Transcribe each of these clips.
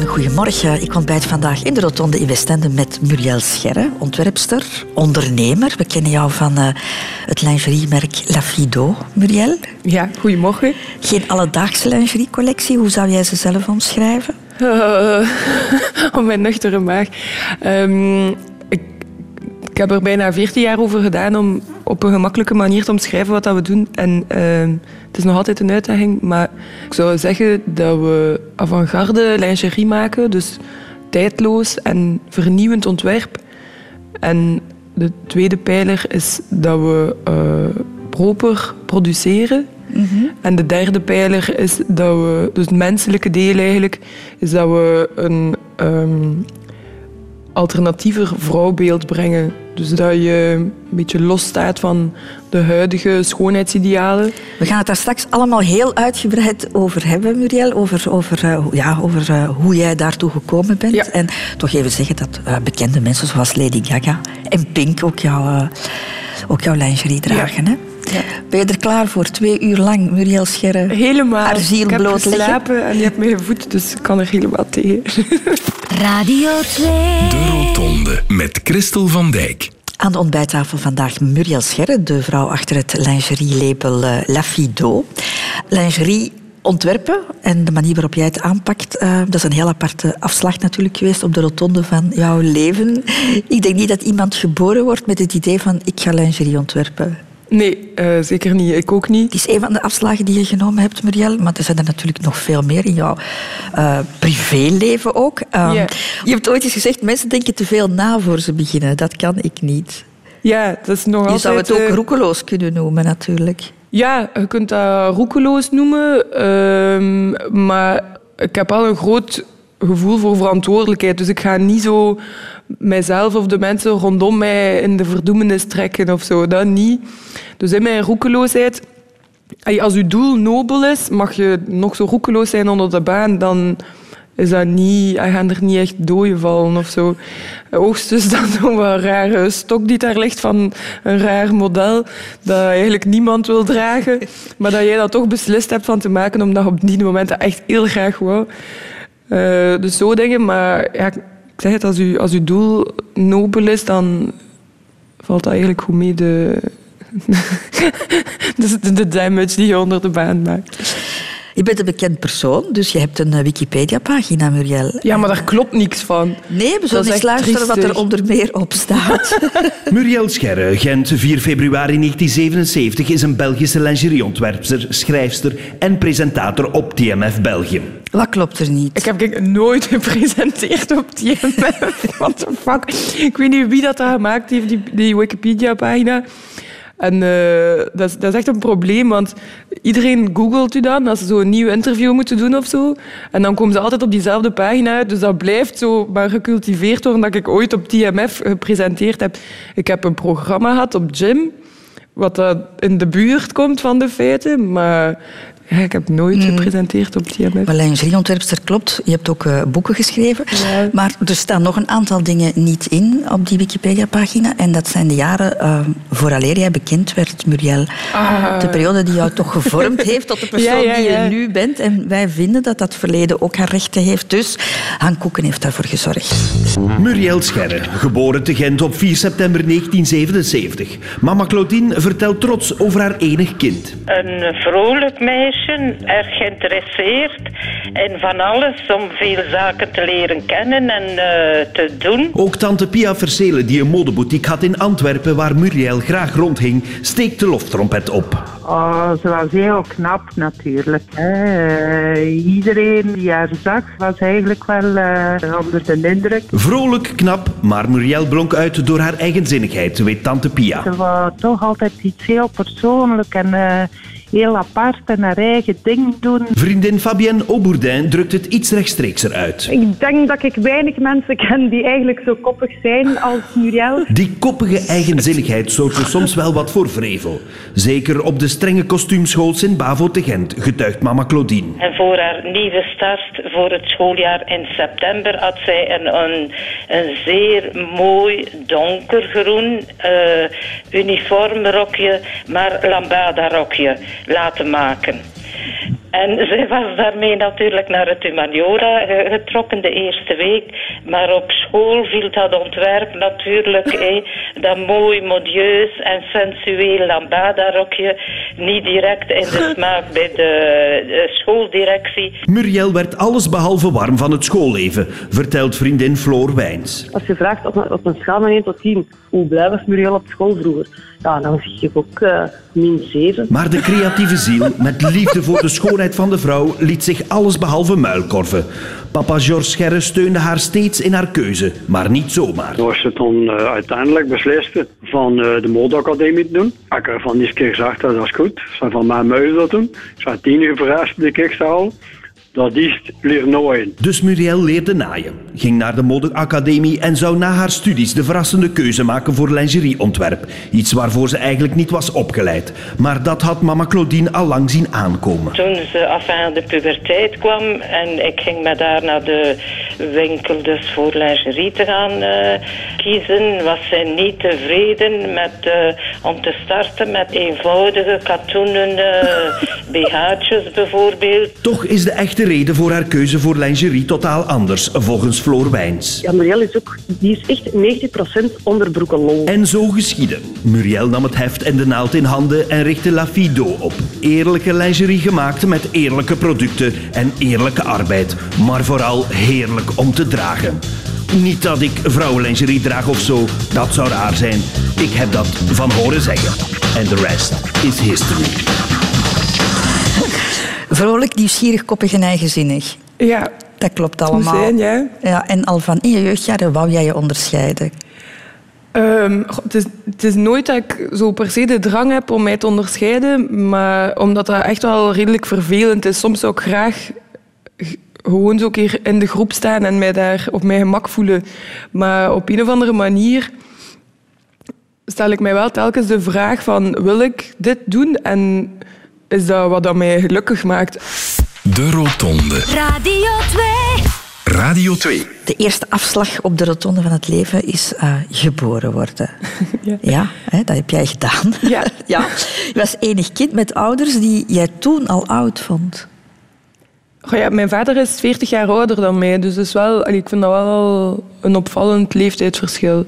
Een goedemorgen. Ik ontbijt vandaag in de Rotonde in Westende met Muriel Scherre, ontwerpster, ondernemer. We kennen jou van uh, het lingeriemerk La Fido, Muriel. Ja, goedemorgen. Geen alledaagse lingeriecollectie. Hoe zou jij ze zelf omschrijven? Uh, op mijn nuchtere maag. Um, ik, heb er bijna 14 jaar over gedaan om op een gemakkelijke manier te omschrijven wat dat we doen. En uh, het is nog altijd een uitdaging, maar ik zou zeggen dat we avant-garde lingerie maken. Dus tijdloos en vernieuwend ontwerp. En de tweede pijler is dat we uh, proper produceren. Mm -hmm. En de derde pijler is dat we, dus het menselijke deel eigenlijk, is dat we een um, alternatiever vrouwbeeld brengen. Dus dat je een beetje losstaat van de huidige schoonheidsidealen. We gaan het daar straks allemaal heel uitgebreid over hebben, Muriel. Over, over, uh, ja, over uh, hoe jij daartoe gekomen bent. Ja. En toch even zeggen dat uh, bekende mensen zoals Lady Gaga en Pink ook, jou, ook jouw lingerie dragen. Ja. Hè? Ja. Ben je er klaar voor? Twee uur lang, Muriel Scherre. Helemaal. Haar ziel ik heb geslapen en je hebt me gevoed, dus ik kan er helemaal tegen. Radio 2. De Rotonde met Christel van Dijk. Aan de ontbijttafel vandaag Muriel Scherre, de vrouw achter het lingerie-label uh, La Fido. Lingerie ontwerpen en de manier waarop jij het aanpakt, uh, dat is een heel aparte afslag natuurlijk geweest op de rotonde van jouw leven. Ik denk niet dat iemand geboren wordt met het idee van ik ga lingerie ontwerpen. Nee, uh, zeker niet. Ik ook niet. Het is een van de afslagen die je genomen hebt, Muriel. Maar er zijn er natuurlijk nog veel meer in jouw uh, privéleven ook. Um, Ja. Je hebt ooit eens gezegd, mensen denken te veel na voor ze beginnen. Dat kan ik niet. Ja, dat is nog Je altijd... zou het ook eh, roekeloos kunnen noemen, natuurlijk. Ja, je kunt dat roekeloos noemen. ehm, maar ik heb al een groot gevoel voor verantwoordelijkheid. Dus ik ga niet zo mijzelf of de mensen rondom mij in de verdoemenis trekken of zo. Dat niet. Dus in mijn roekeloosheid... Als je doel nobel is, mag je nog zo roekeloos zijn onder de baan, dan is dat niet... Je gaat er niet echt dooien vallen of zo. Hoogstens dan zo'n rare stok die daar ligt van een raar model dat eigenlijk niemand wil dragen, maar dat jij dat toch beslist hebt van te maken omdat je op die momenten echt heel graag wou. Uh, dus zo dingen, maar ja, ik zeg het, als, u, als uw doel nobel is, dan valt dat eigenlijk goed mee, de, de, de damage die je onder de baan maakt. Je bent een bekend persoon, dus je hebt een uh, Wikipedia-pagina, Muriel. Ja, maar daar klopt niks van. Nee, we zullen eens luisteren wat er onder meer op staat. Muriel Scherre, Gent, 4 februari 1977, is een Belgische lingerieontwerpster, schrijfster en presentator op TMF België. wat klopt er niet? Ik heb kijk, nooit gepresenteerd op TMF. What the fuck? Ik weet niet wie dat daar gemaakt heeft, die, die Wikipedia-pagina. En uh, dat, is, dat is echt een probleem, want iedereen googelt u dan als ze een nieuw interview moeten doen of zo. En dan komen ze altijd op diezelfde pagina uit. Dus dat blijft zo maar gecultiveerd worden dat ik ooit op TMF gepresenteerd heb. Ik heb een programma gehad op Gym, wat in de buurt komt van de feiten. Maar ja, ik heb nooit gepresenteerd op TMF. Maar lingerieontwerpster klopt. Je hebt ook uh, boeken geschreven. Ja. Maar er staan nog een aantal dingen niet in op die Wikipedia-pagina. En dat zijn de jaren uh, vooraleer jij bekend werd, Muriel. Ah. De periode die jou toch gevormd heeft tot de persoon Ja, ja, die je nu bent. En wij vinden dat dat verleden ook haar rechten heeft. Dus Han Koeken heeft daarvoor gezorgd. Muriel Scherre, geboren te Gent op 4 september 1977. Mama Claudine vertelt trots over haar enig kind. Een vrolijk meisje, erg geïnteresseerd in van alles om veel zaken te leren kennen en uh, te doen. Ook tante Pia Verselen, die een modeboutique had in Antwerpen waar Muriel graag rondhing, steekt de loftrompet op. Oh, ze was heel knap natuurlijk. Hè. Uh, iedereen die haar zag was eigenlijk wel uh, onder de indruk. Vrolijk, knap, maar Muriel blonk uit door haar eigenzinnigheid, weet tante Pia. Ze was toch altijd iets heel persoonlijk en uh, heel apart en haar eigen ding doen. Vriendin Fabienne Aubourdin drukt het iets rechtstreekser uit. Ik denk dat ik weinig mensen ken die eigenlijk zo koppig zijn als Muriel. Die koppige eigenzinnigheid zorgt er soms wel wat voor vrevel. Zeker op de strenge kostuumschools in Bavo te Gent, getuigt mama Claudine. En voor haar nieuwe start voor het schooljaar in september had zij een, een, een zeer mooi donkergroen uh, uniformrokje, maar lambada rokje laten maken. En zij was daarmee natuurlijk naar het humaniora getrokken de eerste week. Maar op school viel dat ontwerp natuurlijk, hé, dat mooi, modieus en sensueel lambada-rokje niet direct in de smaak bij de, schooldirectie. Muriel werd allesbehalve warm van het schoolleven, vertelt vriendin Floor Wijns. Als je vraagt op een, op een schaal van 1 tot 10, hoe blij was Muriel op school vroeger? Ja, dan zie je ook uh, min 7. Maar de creatieve ziel, met liefde voor de schoonheid van de vrouw, liet zich allesbehalve muilkorven. Papa George Scherre steunde haar steeds in haar keuze, maar niet zomaar. Als ze dan uh, uiteindelijk besliste van uh, de modeacademie te doen, heb ik ervan eens keer gezegd dat is goed. Ze van mijn muis dat doen. Ze had tien uur verrast de kickstyle. Dat is nooit. Dus Muriel leerde naaien, ging naar de modeacademie en zou na haar studies de verrassende keuze maken voor lingerieontwerp. Iets waarvoor ze eigenlijk niet was opgeleid. Maar dat had mama Claudine al lang zien aankomen. Toen ze af aan de puberteit kwam en ik ging met haar naar de winkel dus voor lingerie te gaan uh, kiezen, was zij niet tevreden met, uh, om te starten met eenvoudige katoenen uh, BH'tjes bijvoorbeeld. Toch is de echte de reden voor haar keuze voor lingerie totaal anders, volgens Floor Wijns. Ja, Muriel is ook die is echt 90% onderbroeken lol. En zo geschiedde. Muriel nam het heft en de naald in handen en richtte La Fido op. Eerlijke lingerie gemaakt met eerlijke producten en eerlijke arbeid. Maar vooral heerlijk om te dragen. Niet dat ik vrouwenlingerie draag of zo, dat zou raar zijn. Ik heb dat van horen zeggen. En de rest is history. Vrolijk, nieuwsgierig, koppig en eigenzinnig. Ja. Dat klopt allemaal. Zijn, ja. ja. En al van in je jeugdjaren wou jij je onderscheiden? Um, het, is, het, is, nooit dat ik zo per se de drang heb om mij te onderscheiden, maar omdat dat echt wel redelijk vervelend is. Soms zou ik graag gewoon zo een keer in de groep staan en mij daar op mijn gemak voelen. Maar op een of andere manier stel ik mij wel telkens de vraag van wil ik dit doen en is dat wat dat mij gelukkig maakt. De Rotonde. Radio 2. Radio 2. De eerste afslag op de rotonde van het leven is uh, geboren worden. Ja, ja hè, dat heb jij gedaan. Ja. ja. Je was enig kind met ouders die jij toen al oud vond. Goh, ja, mijn vader is 40 jaar ouder dan mij, dus is wel, ik vind dat wel een opvallend leeftijdsverschil.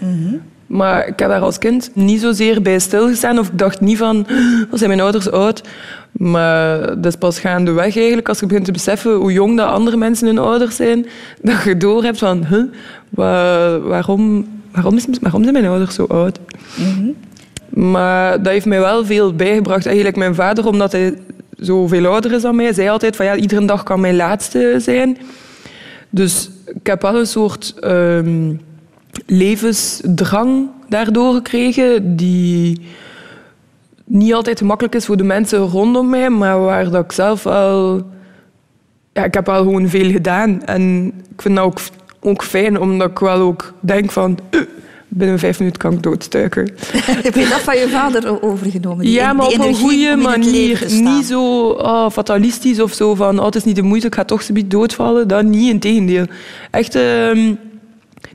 Mm -hmm. Maar ik heb daar als kind niet zozeer bij stilgestaan. Of ik dacht niet van, wat zijn mijn ouders oud? Maar dat is pas gaandeweg eigenlijk, als je begint te beseffen hoe jong dat andere mensen hun ouders zijn, dat je door hebt van, huh, waarom, waarom, is, waarom zijn mijn ouders zo oud? Mm Maar dat heeft mij wel veel bijgebracht. Eigenlijk mijn vader, omdat hij zoveel ouder is dan mij, zei altijd van, ja, iedere dag kan mijn laatste zijn. Dus ik heb wel een soort... Um, levensdrang daardoor gekregen, die niet altijd gemakkelijk is voor de mensen rondom mij, maar waar dat ik zelf wel... Ja, ik heb wel gewoon veel gedaan. En ik vind dat ook, ook fijn, omdat ik wel ook denk van... Uh, binnen vijf minuten kan ik doodstuiken. Heb je dat van je vader overgenomen? Die, ja, maar op een goede manier. Niet zo oh, fatalistisch of zo van... Oh, het is niet de moeite, ik ga toch zoiets doodvallen. Dat niet, in tegendeel. Echt... Uh,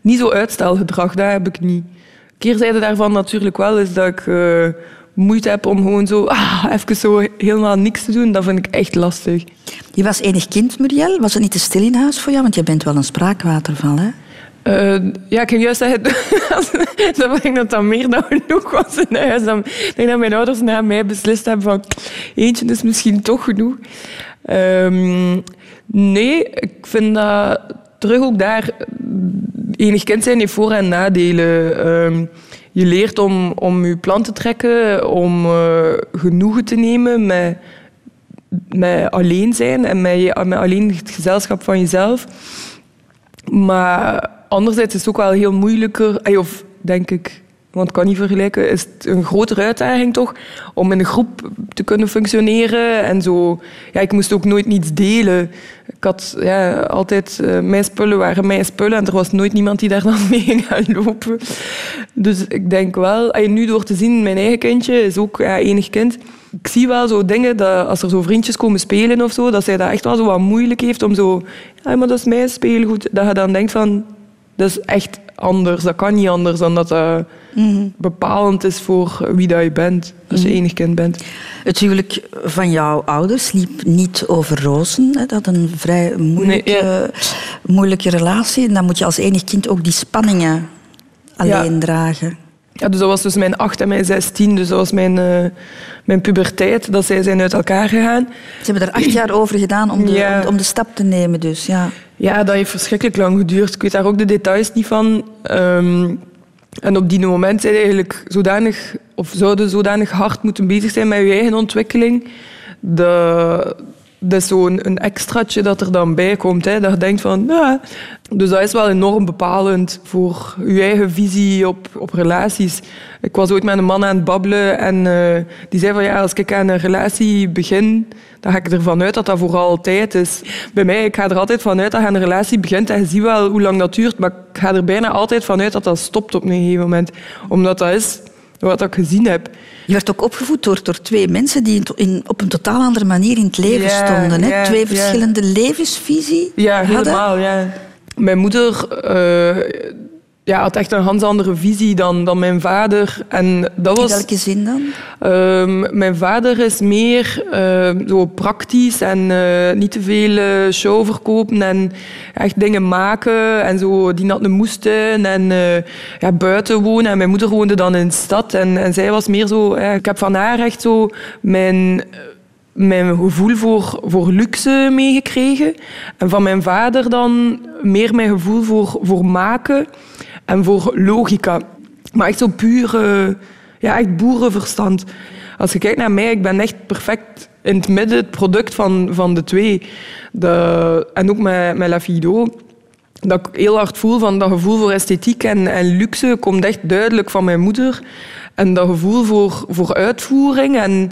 niet zo uitstelgedrag, dat heb ik niet. Keerzijde daarvan natuurlijk wel is dat ik uh, moeite heb om gewoon zo ah, even zo helemaal niks te doen. Dat vind ik echt lastig. Je was enig kind, Muriel. Was het niet te stil in huis voor jou? Want je bent wel een spraakwaterval, hè? Uh, ja, ik kan juist zeggen, dat ik dat dat meer dan genoeg was in huis. Ik denk dat mijn ouders na mij beslist hebben van eentje is misschien toch genoeg. Um, nee, ik vind dat terug ook daar enig kind zijn heeft voor- en nadelen. Ehm, je leert om, om je plan te trekken, om uh, genoegen te nemen met, met alleen zijn en met, met alleen het gezelschap van jezelf. Maar anderzijds is het ook wel heel moeilijker, of denk ik, want ik kan niet vergelijken, is het een grotere uitdaging toch om in een groep te kunnen functioneren en zo. Ja, ik moest ook nooit niets delen. Ik had ja, altijd uh, mijn spullen waren mijn spullen en er was nooit niemand die daar dan mee ging lopen. Dus ik denk wel, en nu door te zien, mijn eigen kindje is ook ja, enig kind. Ik zie wel zo dingen dat als er zo vriendjes komen spelen of zo, dat zij dat echt wel zo wat moeilijk heeft om zo, ja, maar dat is mijn speelgoed. Dat je dan denkt van, dat is echt anders. Dat kan niet anders dan dat dat bepalend is voor wie dat je bent. Als je Mhm. enig kind bent. Het huwelijk van jouw ouders liep niet over rozen. Hè. Dat had een vrij moeilijke, moeilijke relatie. En dan moet je als enig kind ook die spanningen alleen dragen. Ja, dus dat was tussen mijn 8 en mijn 16. Dus dat was mijn, eh, mijn puberteit. Dat zij zijn uit elkaar gegaan. Ze hebben er acht jaar over gedaan om de, Ja. om, om de stap te nemen. Dus, ja. Ja, dat heeft verschrikkelijk lang geduurd. Ik weet daar ook de details niet van. Ehm, en op die moment zijn eigenlijk zodanig, of zouden zodanig hard moeten bezig zijn met je eigen ontwikkeling. Dat, dat is zo'n een extraatje dat er dan bij komt. Hè, dat je denkt van, ja. Dus dat is wel enorm bepalend voor je eigen visie op, op relaties. Ik was ooit met een man aan het babbelen en eh, die zei van ja, als ik aan een relatie begin, dan ga ik ervan uit dat dat voor altijd is. Bij mij, ik ga er altijd vanuit dat je aan een relatie begint en je ziet wel hoe lang dat duurt, maar ik ga er bijna altijd vanuit dat dat stopt op een gegeven moment. Omdat dat is wat ik gezien heb. Je werd ook opgevoed door, door twee mensen die in, in- op een totaal andere manier in het leven Ja, stonden. Hè? ja, twee verschillende levensvisie Ja, hadden. helemaal. Ja. Mijn moeder eh, ja, had echt een ganz andere visie dan, dan mijn vader. En dat was, In welke zin dan? Ehm, mijn vader is meer ehm, zo praktisch en eh, niet te veel eh, show verkopen en echt dingen maken en zo die dat moesten en eh, ja, buiten wonen. En mijn moeder woonde dan in de stad en, en zij was meer zo... ik heb van haar echt zo mijn mijn gevoel voor, voor luxe meegekregen. En van mijn vader dan meer mijn gevoel voor, voor maken en voor logica. Maar echt zo puur, eh, ja, echt boerenverstand. Als je kijkt naar mij, ik ben echt perfect in het midden, het product van, van de twee. De, en ook met, met La Fido dat ik heel hard voel van dat gevoel voor esthetiek en, en luxe komt echt duidelijk van mijn moeder. En dat gevoel voor, voor uitvoering en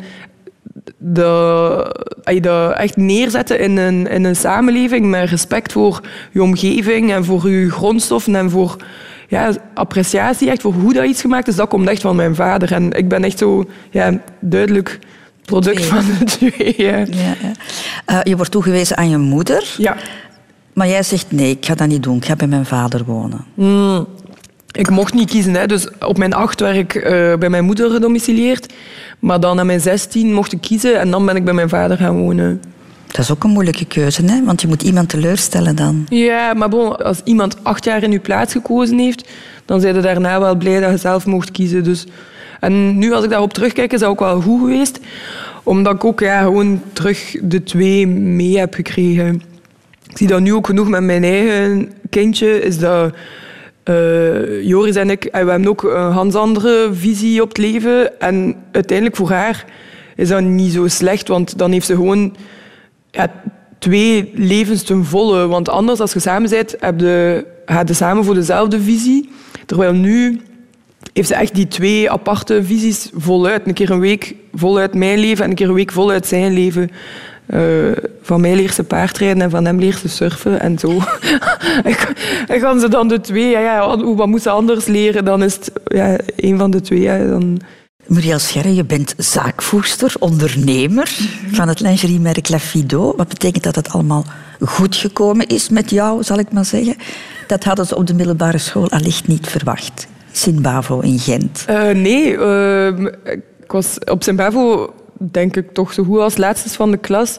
de, de echt neerzetten in een, in een samenleving met respect voor je omgeving en voor je grondstoffen en voor ja, appreciatie echt voor hoe dat iets gemaakt is, dat komt echt van mijn vader. En ik ben echt zo ja, duidelijk product Twee. van de twee. Ja. Ja, ja. Eh, je wordt toegewezen aan je moeder. Ja. Maar jij zegt nee, ik ga dat niet doen. Ik ga bij mijn vader wonen. Hmm. Ik mocht niet kiezen. Hè. Dus op mijn acht werd ik eh, bij mijn moeder gedomicileerd. Maar dan aan mijn zestien mocht ik kiezen en dan ben ik bij mijn vader gaan wonen. Dat is ook een moeilijke keuze, hè? want je moet iemand teleurstellen dan. Ja, maar bon, als iemand acht jaar in uw plaats gekozen heeft, dan zijn je daarna wel blij dat je zelf mocht kiezen. Dus. En nu, als ik daarop terugkijk, is dat ook wel goed geweest. Omdat ik ook gewoon terug de twee mee heb gekregen. Ik zie dat nu ook genoeg met mijn eigen kindje. Is dat eh, Joris en ik, en we hebben ook een ganz andere visie op het leven. En uiteindelijk voor haar is dat niet zo slecht, want dan heeft ze gewoon twee levens ten volle. Want anders, als je samen bent, heb je, ga je samen voor dezelfde visie. Terwijl nu heeft ze echt die twee aparte visies voluit. Een keer een week voluit mijn leven en een keer een week voluit zijn leven. Eh, van mij leert ze paardrijden en van hem leert ze surfen en zo. en gaan ze dan de twee, ja, ja, wat moet ze anders leren? Dan is het ja, een van de twee. Dan... Muriel Scherre, je bent zaakvoerster, ondernemer van het lingeriemerk La Fido. Wat betekent dat het allemaal goed gekomen is met jou, zal ik maar zeggen? Dat hadden ze op de middelbare school allicht niet verwacht. Sint-Bavo in Gent. Eh, nee, ehm, ik was op Sint-Bavo denk ik toch zo goed als laatste van de klas.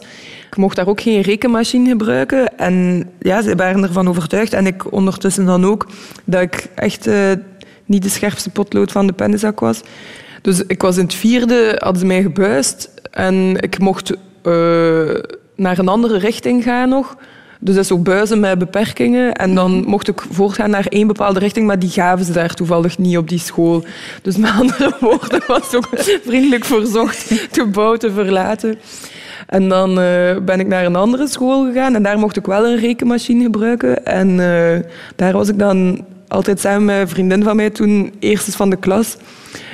Ik mocht daar ook geen rekenmachine gebruiken. En ja, ze waren ervan overtuigd. En ik ondertussen dan ook dat ik echt eh, niet de scherpste potlood van de pennenzak was. Dus ik was in het vierde, hadden ze mij gebuist. En ik mocht eh, naar een andere richting gaan nog. Dus dat is ook buizen met beperkingen. En dan mocht ik voortgaan naar één bepaalde richting, maar die gaven ze daar toevallig niet op die school. Dus met andere woorden was ook vriendelijk verzocht het gebouw te verlaten. En dan eh, ben ik naar een andere school gegaan en daar mocht ik wel een rekenmachine gebruiken. En eh, daar was ik dan altijd samen met een vriendin van mij toen eerstes van de klas.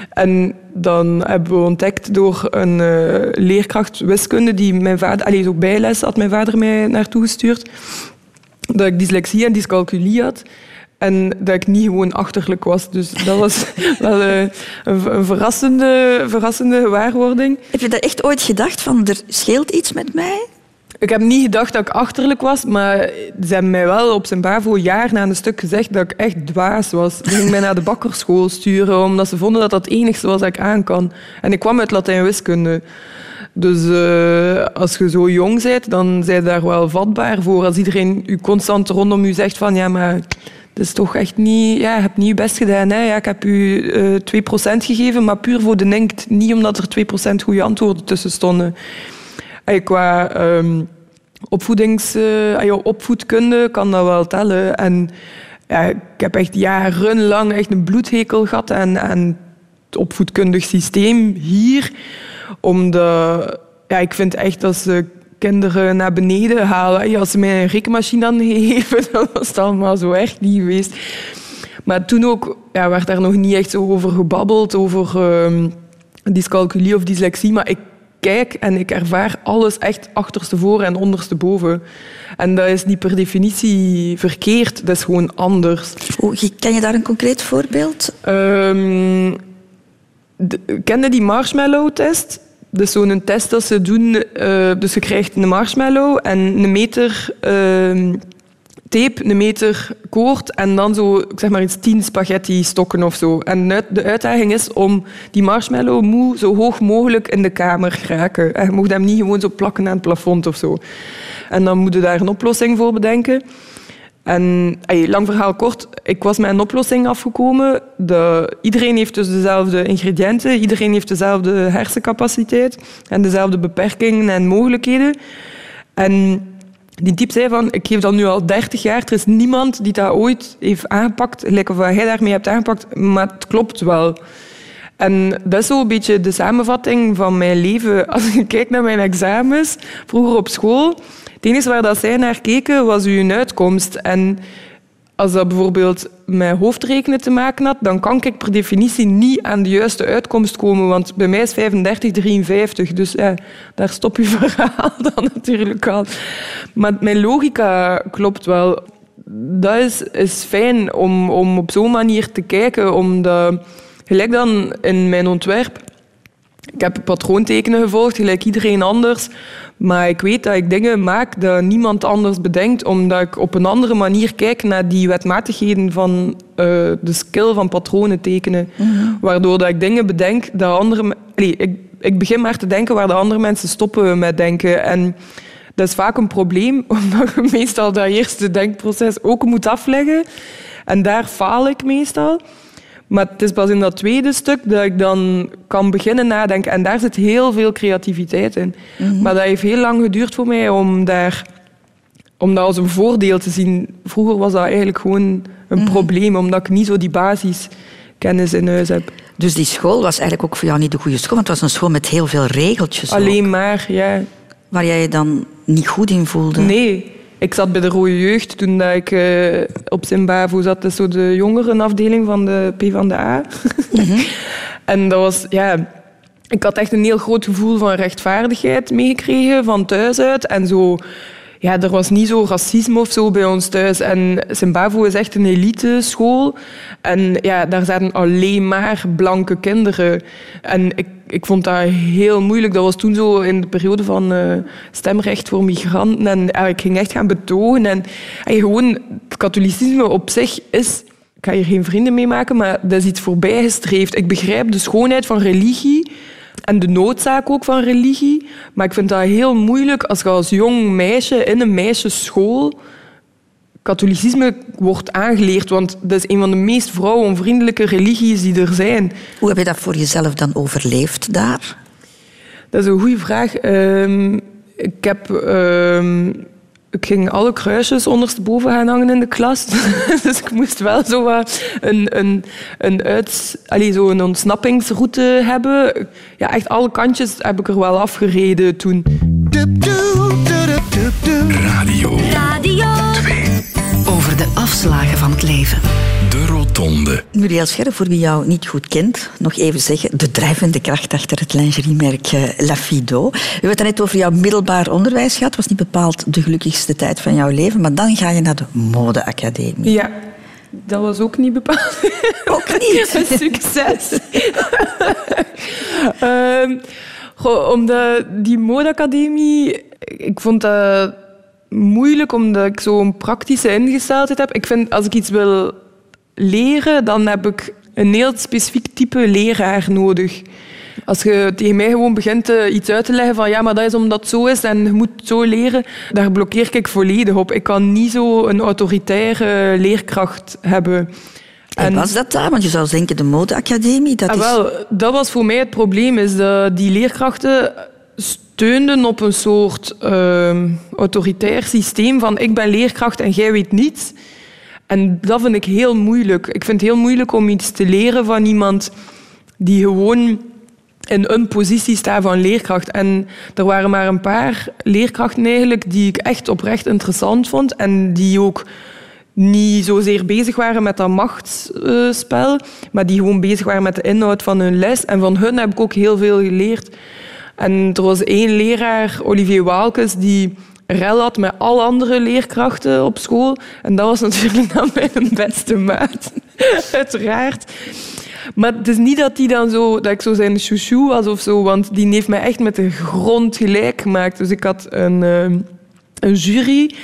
En dan hebben we ontdekt door een eh, leerkracht wiskunde die mijn vader, allee, zo bijles had mijn vader mij naartoe gestuurd, dat ik dyslexie en dyscalculie had. En dat ik niet gewoon achterlijk was. Dus dat was wel eh, een, verrassende, verrassende gewaarwording. Heb je dat echt ooit gedacht van, er scheelt iets met mij? Ik heb niet gedacht dat ik achterlijk was, maar ze hebben mij wel op zijn BAVO jaar na een stuk gezegd dat ik echt dwaas was. Ze gingen mij naar de bakkerschool sturen, omdat ze vonden dat dat het enigste was dat ik aan kan. En ik kwam uit Latijn-wiskunde. Dus uh, als je zo jong bent, dan ben je daar wel vatbaar voor. Als iedereen u constant rondom u zegt van ja, maar dat is toch echt niet... Ja, je hebt niet je best gedaan. Hè? Ja, ik heb u uh, 2% gegeven, maar puur voor de ninkt. Niet omdat er 2% goede antwoorden tussen stonden. Qua um, opvoedings, uh, opvoedkunde kan dat wel tellen. En ja, ik heb echt jarenlang echt een bloedhekel gehad aan, het opvoedkundig systeem hier. Omdat ja, ik vind echt dat ze kinderen naar beneden halen. Als ze mij een rekenmachine dan geven, dan was het allemaal zo echt niet geweest. Maar toen ook ja, werd daar nog niet echt zo over gebabbeld, over um, dyscalculie of dyslexie. Maar ik kijk en ik ervaar alles echt achterstevoren en ondersteboven. En dat is niet per definitie verkeerd, dat is gewoon anders. Ken je daar een concreet voorbeeld? Um, de, kende die marshmallow-test? Dat is zo'n test dat ze doen. Uh, dus je krijgt een marshmallow en een meter uh, tape, een meter koord en dan zo, ik zeg maar iets, tien spaghetti stokken of zo. En de uitdaging is om die marshmallow moe zo hoog mogelijk in de kamer raken. En je moet hem niet gewoon zo plakken aan het plafond of zo. En dan moet je daar een oplossing voor bedenken. En lang verhaal kort, ik was met een oplossing afgekomen. De, iedereen heeft dus dezelfde ingrediënten, iedereen heeft dezelfde hersencapaciteit en dezelfde beperkingen en mogelijkheden. En die type zei van, ik geef dat nu al 30 jaar, er is niemand die dat ooit heeft aangepakt, gelijk of jij daarmee hebt aangepakt, maar het klopt wel. En dat is zo'n beetje de samenvatting van mijn leven. Als ik kijk naar mijn examens, vroeger op school, het enige waar dat zij naar keken was uw uitkomst. En als dat bijvoorbeeld met hoofdrekenen te maken had, dan kan ik per definitie niet aan de juiste uitkomst komen, want bij mij is 35, 53. Dus daar stop je verhaal dan natuurlijk al. Maar mijn logica klopt wel. Dat is, is fijn om, om op zo'n manier te kijken, omdat gelijk dan in mijn ontwerp ik heb patroontekenen gevolgd, gelijk iedereen anders. Maar ik weet dat ik dingen maak dat niemand anders bedenkt, omdat ik op een andere manier kijk naar die wetmatigheden van uh, de skill van patronen tekenen. Mm -hmm. Waardoor dat ik dingen bedenk dat andere... Allee, ik, ik begin maar te denken waar de andere mensen stoppen met denken. En dat is vaak een probleem, omdat je meestal dat eerste denkproces ook moet afleggen. En daar faal ik meestal. Maar het is pas in dat tweede stuk dat ik dan kan beginnen nadenken. En daar zit heel veel creativiteit in. Mm -hmm. Maar dat heeft heel lang geduurd voor mij om, daar, om dat als een voordeel te zien. Vroeger was dat eigenlijk gewoon een mm -hmm. probleem, omdat ik niet zo die basiskennis in huis heb. Dus die school was eigenlijk ook voor jou niet de goede school, want het was een school met heel veel regeltjes. Alleen ook. maar, ja. Waar jij je dan niet goed in voelde? Nee. Ik zat bij de Rode Jeugd toen dat ik uh, op Zimbabwe zat. Dat is zo de jongerenafdeling van de P van de A. Mm -hmm. en dat was, ja... Ik had echt een heel groot gevoel van rechtvaardigheid meegekregen van thuis uit. En zo... Ja, er was niet zo racisme of zo bij ons thuis. En Zimbabwe is echt een elite school. En ja, daar zaten alleen maar blanke kinderen. En ik, ik vond dat heel moeilijk. Dat was toen zo in de periode van uh, stemrecht voor migranten. En ja, ik ging echt gaan betogen. En, en gewoon, het katholicisme op zich is... Ik ga hier geen vrienden mee maken, maar dat is iets voorbijgestreefd. Ik begrijp de schoonheid van religie en de noodzaak ook van religie. Maar ik vind dat heel moeilijk als je als jong meisje in een meisjesschool katholicisme wordt aangeleerd, want dat is een van de meest vrouwenvriendelijke religies die er zijn. Hoe heb je dat voor jezelf dan overleefd daar? Dat is een goede vraag. Um, ik heb... Um, ik ging alle kruisjes ondersteboven gaan hangen in de klas. dus ik moest wel zo een, een, een, uit, allez, zo een ontsnappingsroute hebben. Ja, echt alle kantjes heb ik er wel afgereden toen. Radio. Radio 2. Over de afslagen van het leven. De Rotonde. Muriel Scherre, voor wie jou niet goed kent, nog even zeggen, de drijvende kracht achter het lingeriemerk uh, La Fido. We hebben het net over jouw middelbaar onderwijs gehad. Het was niet bepaald de gelukkigste tijd van jouw leven, maar dan ga je naar de modeacademie. Ja. Dat was ook niet bepaald. Ook niet? een succes. um, Goh, omdat die modeacademie, ik vond dat moeilijk omdat ik zo'n praktische ingesteldheid heb. Ik vind als ik iets wil leren, dan heb ik een heel specifiek type leraar nodig. Als je tegen mij gewoon begint eh, iets uit te leggen van ja, maar dat is omdat het zo is en je moet zo leren, daar blokkeer ik volledig op. Ik kan niet zo een autoritaire leerkracht hebben. En was dat daar? Want je zou denken, de modeacademie, dat Ah, is... wel, dat was voor mij het probleem, is dat die leerkrachten steunden op een soort ehm, autoritair systeem van ik ben leerkracht en jij weet niets. En dat vind ik heel moeilijk. Ik vind het heel moeilijk om iets te leren van iemand die gewoon in een positie staat van leerkracht. En er waren maar een paar leerkrachten eigenlijk die ik echt oprecht interessant vond en die ook niet zozeer bezig waren met dat machtsspel, maar die gewoon bezig waren met de inhoud van hun les. En van hun heb ik ook heel veel geleerd. En er was één leraar, Olivier Waalkes, die rel had met alle andere leerkrachten op school. En dat was natuurlijk dan mijn beste maat, uiteraard. Maar het is niet dat, die dan zo, dat ik zo zijn chouchou was of zo, want die heeft mij echt met de grond gelijk gemaakt. Dus ik had een, eh, een jury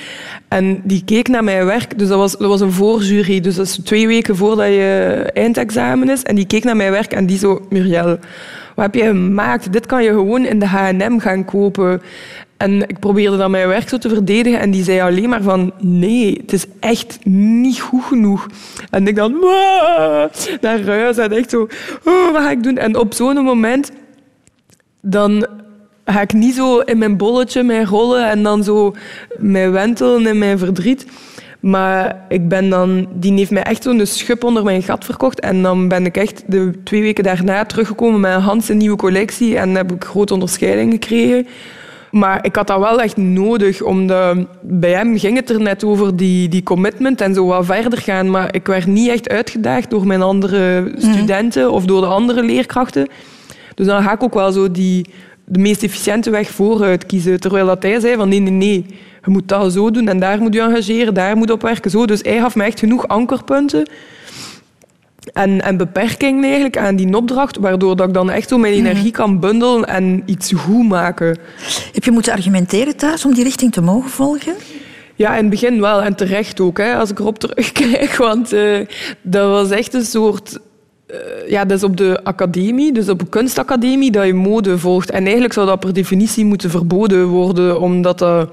en die keek naar mijn werk. Dus dat was, dat was een voorjury, dus dat is twee weken voordat je eindexamen is. En die keek naar mijn werk en die zo, Muriel, wat heb je gemaakt? Dit kan je gewoon in de H&M gaan kopen. En ik probeerde dan mijn werk zo te verdedigen en die zei alleen maar van nee, het is echt niet goed genoeg. En ik dan naar huis en echt zo, oh, wat ga ik doen? En op zo'n moment dan ga ik niet zo in mijn bolletje mij rollen en dan zo mij wentelen in mijn verdriet. Maar ik ben dan, die heeft mij echt zo'n schub onder mijn gat verkocht. En dan ben ik echt de twee weken daarna teruggekomen met een Hans een nieuwe collectie. En heb ik grote onderscheiding gekregen. Maar ik had dat wel echt nodig, omdat bij hem ging het er net over die, die commitment en zo wat verder gaan. Maar ik werd niet echt uitgedaagd door mijn andere studenten of door de andere leerkrachten. Dus dan ga ik ook wel zo die, de meest efficiënte weg vooruit kiezen. Terwijl dat hij zei van nee, nee, nee, je moet dat zo doen en daar moet je engageren, daar moet je op werken. Zo. Dus hij gaf me echt genoeg ankerpunten en, en beperkingen eigenlijk aan die opdracht, waardoor dat ik dan echt zo mijn energie kan bundelen en iets goed maken. Heb je moeten argumenteren thuis om die richting te mogen volgen? Ja, in het begin wel. En terecht ook, hè, als ik erop terugkijk. Want eh, dat was echt een soort... eh, ja, dat is op de academie, dus op een kunstacademie, dat je mode volgt. En eigenlijk zou dat per definitie moeten verboden worden, omdat dat...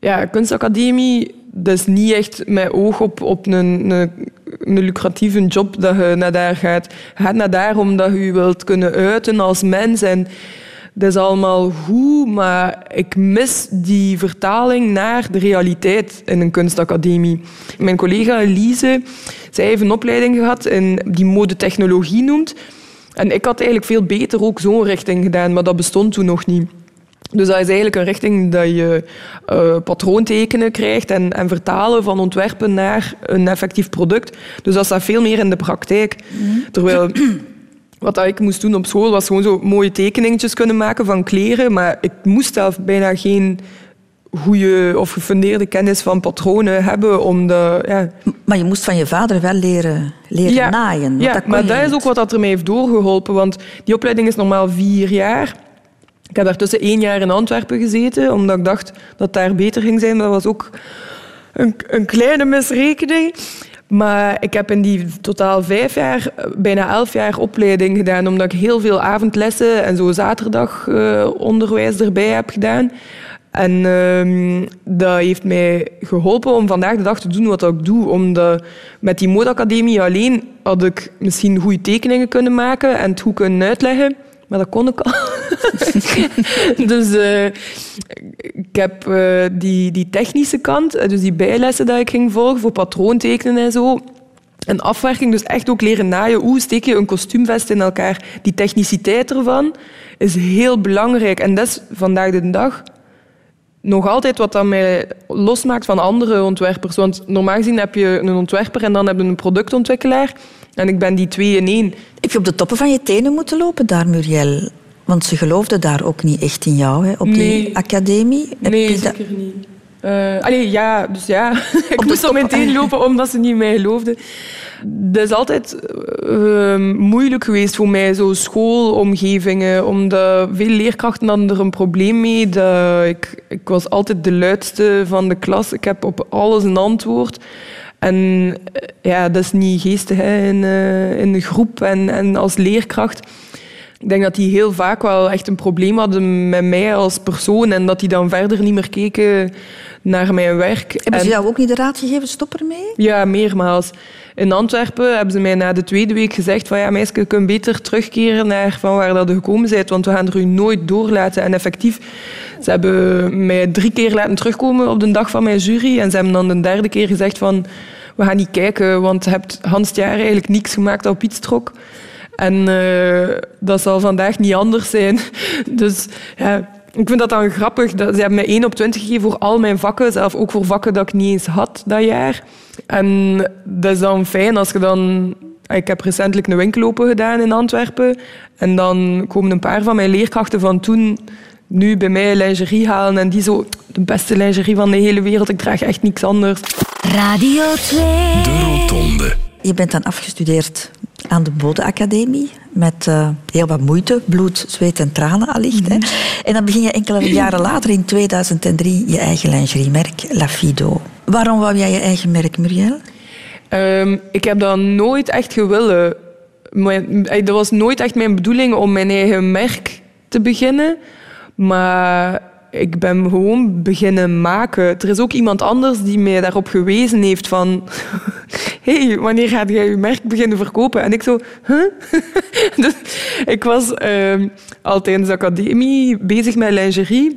Ja, kunstacademie, dat is niet echt met oog op, op een, een, een lucratieve job dat je naar daar gaat. Je gaat naar daar omdat je wilt kunnen uiten als mens. En dat is allemaal goed, maar ik mis die vertaling naar de realiteit in een kunstacademie. Mijn collega Elise, zij heeft een opleiding gehad in, die modetechnologie noemt. En ik had eigenlijk veel beter ook zo'n richting gedaan, maar dat bestond toen nog niet. Dus dat is eigenlijk een richting dat je eh patroontekenen krijgt en, en vertalen van ontwerpen naar een effectief product. Dus dat staat veel meer in de praktijk. Terwijl wat ik moest doen op school was gewoon zo mooie tekeningetjes kunnen maken van kleren, maar ik moest zelf bijna geen goede of gefundeerde kennis van patronen hebben om de... Ja, Maar je moest van je vader wel leren, leren naaien. ja dat maar dat is ook wat dat er mij heeft doorgeholpen. Want die opleiding is normaal vier jaar. Ik heb daartussen één jaar in Antwerpen gezeten, omdat ik dacht dat daar beter ging zijn. Dat was ook een, een kleine misrekening. Maar ik heb in die totaal vijf jaar, eh, bijna elf jaar opleiding gedaan, omdat ik heel veel avondlessen en zo zaterdagonderwijs erbij heb gedaan. En ehm, dat heeft mij geholpen om vandaag de dag te doen wat ik doe. Omdat met die modeacademie alleen had ik misschien goede tekeningen kunnen maken en het goed kunnen uitleggen. Maar dat kon ik al. dus eh, ik heb eh, die, die technische kant, eh, dus die bijlessen dat ik ging volgen voor patroontekenen en zo. En afwerking, dus echt ook leren naaien. Hoe steek je een kostuumvest in elkaar? Die techniciteit ervan is heel belangrijk. En dat is vandaag de dag nog altijd wat dat mij losmaakt van andere ontwerpers. Want normaal gezien heb je een ontwerper en dan heb je een productontwikkelaar. En ik ben die twee in één. Heb je op de toppen van je tenen moeten lopen daar, Muriel? Want ze geloofden daar ook niet echt in jou, hè, op Nee. die academie. Heb Nee, je zeker niet. Uh, allee, ja, dus ja. ik moest al meteen lopen omdat ze niet in mij geloofden. Dat is altijd uh, moeilijk geweest voor mij, zo schoolomgevingen, omdat veel leerkrachten hadden er een probleem mee. Dat ik, ik was altijd de luidste van de klas. Ik heb op alles een antwoord. En eh, ja, dat is niet geestig hè, in, uh, in de groep en, en als leerkracht. Ik denk dat die heel vaak wel echt een probleem hadden met mij als persoon en dat die dan verder niet meer keken naar mijn werk. Hebben ze jou ook niet de raad gegeven, stop ermee? Ja, meermaals. In Antwerpen hebben ze mij na de tweede week gezegd van ja, meisje, je kunt beter terugkeren naar van waar dat je gekomen bent, want we gaan er u nooit doorlaten. En effectief, ze hebben mij drie keer laten terugkomen op de dag van mijn jury en ze hebben dan de derde keer gezegd van we gaan niet kijken, want je hebt Hans jaar eigenlijk niks gemaakt op iets trok. En uh, dat zal vandaag niet anders zijn. Dus ja, ik vind dat dan grappig. Dat, ze hebben mij 1 op 20 gegeven voor al mijn vakken, zelf ook voor vakken dat ik niet eens had dat jaar. En dat is dan fijn als je dan... Ik heb recentelijk een winkel open gedaan in Antwerpen. En dan komen een paar van mijn leerkrachten van toen nu bij mij lingerie halen. En die zo, de beste lingerie van de hele wereld. Ik draag echt niks anders. Radio 2. De Rotonde. Je bent dan afgestudeerd aan de Bodeacademie met uh, heel wat moeite, bloed, zweet en tranen allicht. Hè. En dan begin je enkele jaren later, in 2003, je eigen lingeriemerk, La Fido. Waarom wou jij je eigen merk, Muriel? Um, ik heb dat nooit echt gewillen. Dat was nooit echt mijn bedoeling om mijn eigen merk te beginnen. Maar ik ben gewoon beginnen maken. Er is ook iemand anders die mij daarop gewezen heeft van... hey, wanneer ga jij je merk beginnen verkopen? En ik zo... Huh? dus ik was uh, al tijdens de academie bezig met lingerie.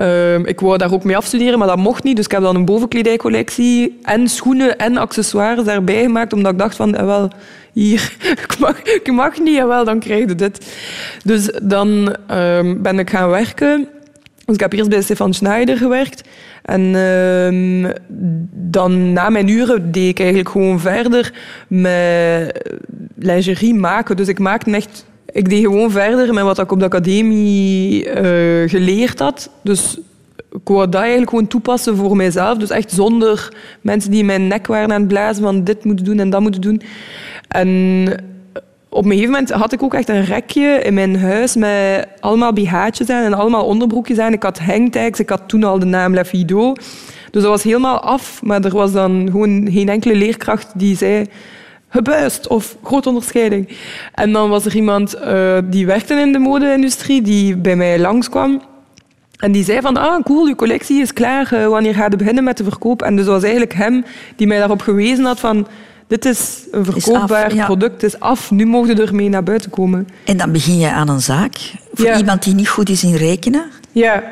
Uh, ik wou daar ook mee afstuderen, maar dat mocht niet. Dus ik heb dan een bovenkledijcollectie en schoenen en accessoires daarbij gemaakt, omdat ik dacht van, eh, wel, hier, ik mag, niet, jawel, dan krijg je dit. Dus dan uh, ben ik gaan werken ik heb eerst bij Stefan Schneider gewerkt. En uh, dan na mijn uren deed ik eigenlijk gewoon verder met lingerie maken. Dus ik maakte echt... Ik deed gewoon verder met wat ik op de academie uh, geleerd had. Dus ik wou dat eigenlijk gewoon toepassen voor mijzelf. Dus echt zonder mensen die in mijn nek waren aan het blazen van dit moeten doen en dat moeten doen. En op een gegeven moment had ik ook echt een rekje in mijn huis met allemaal BH'tjes aan en allemaal onderbroekjes aan. Ik had hangtags, ik had toen al de naam La Fido. Dus dat was helemaal af, maar er was dan gewoon geen enkele leerkracht die zei gebuist of grote onderscheiding. En dan was er iemand uh, die werkte in de mode-industrie die bij mij langskwam. En die zei van, ah cool, je collectie is klaar, uh, wanneer ga je beginnen met de verkoop? En dus was eigenlijk hem die mij daarop gewezen had van dit is een verkoopbaar product, het is af, nu mogen we ermee naar buiten komen. En dan begin je aan een zaak voor iemand die niet goed is in rekenen. Ja.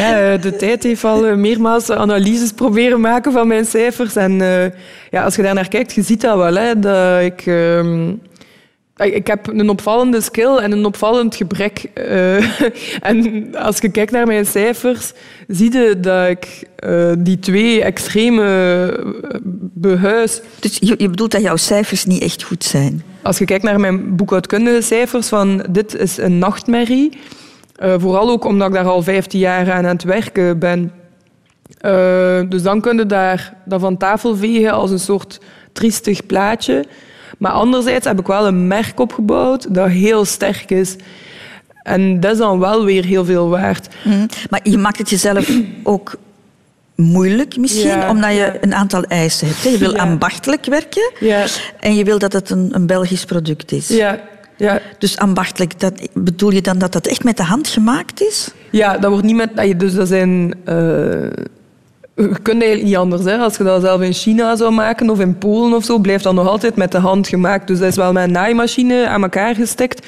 ja, eh, de tijd heeft al eh, meermaals analyses proberen maken van mijn cijfers. En uh, ja, als je daar naar kijkt, je ziet dat wel. Hè, dat ik... Uh, ik heb een opvallende skill en een opvallend gebrek. Uh, en als je kijkt naar mijn cijfers, zie je dat ik uh, die twee extreme eh, behuis. Dus je, je, bedoelt dat jouw cijfers niet echt goed zijn? Als je kijkt naar mijn boekhoudkundige cijfers, van dit is een nachtmerrie. Uh, vooral ook omdat ik daar al 15 jaar aan aan het werken ben. dus dan kun je daar, dat van tafel vegen als een soort triestig plaatje. Maar anderzijds heb ik wel een merk opgebouwd dat heel sterk is. En dat is dan wel weer heel veel waard. Mm. Maar je maakt het jezelf ook moeilijk misschien, omdat je een aantal eisen hebt. Je wil ja. ambachtelijk werken en je wil dat het een, een Belgisch product is. Ja. Ja. Dus ambachtelijk, dat, bedoel je dan dat dat echt met de hand gemaakt is? Ja, dat wordt niet met... Dus dat zijn... Uh, je kunt eigenlijk niet anders. Hè. Als je dat zelf in China zou maken of in Polen of zo, blijft dat nog altijd met de hand gemaakt. Dus dat is wel met een naaimachine aan elkaar gestikt.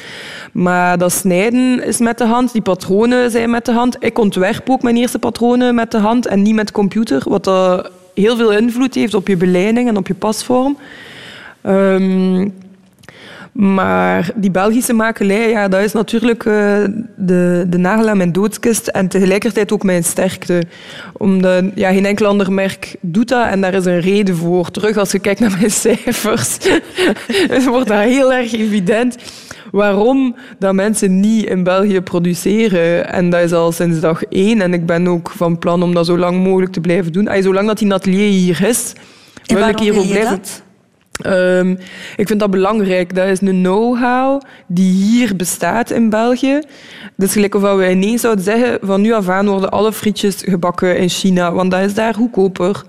Maar dat snijden is met de hand, die patronen zijn met de hand. Ik ontwerp ook mijn eerste patronen met de hand en niet met computer, wat heel veel invloed heeft op je beleiding en op je pasvorm. Um, maar die Belgische makelij, ja, dat is natuurlijk uh, de, de nagel aan mijn doodskist en tegelijkertijd ook mijn sterkte. Omdat ja, geen enkel ander merk doet dat en daar is een reden voor. Terug als je kijkt naar mijn cijfers, wordt dat heel erg evident. waarom dat mensen niet in België produceren. En dat is al sinds dag één. En ik ben ook van plan om dat zo lang mogelijk te blijven doen. Ay, zolang dat die atelier hier is, En wil ik hier ook blijven. dat? Ehm, ik vind dat belangrijk. Dat is een know-how die hier bestaat in België. Dus gelijk of we ineens zouden zeggen, van nu af aan worden alle frietjes gebakken in China, want dat is daar goedkoper.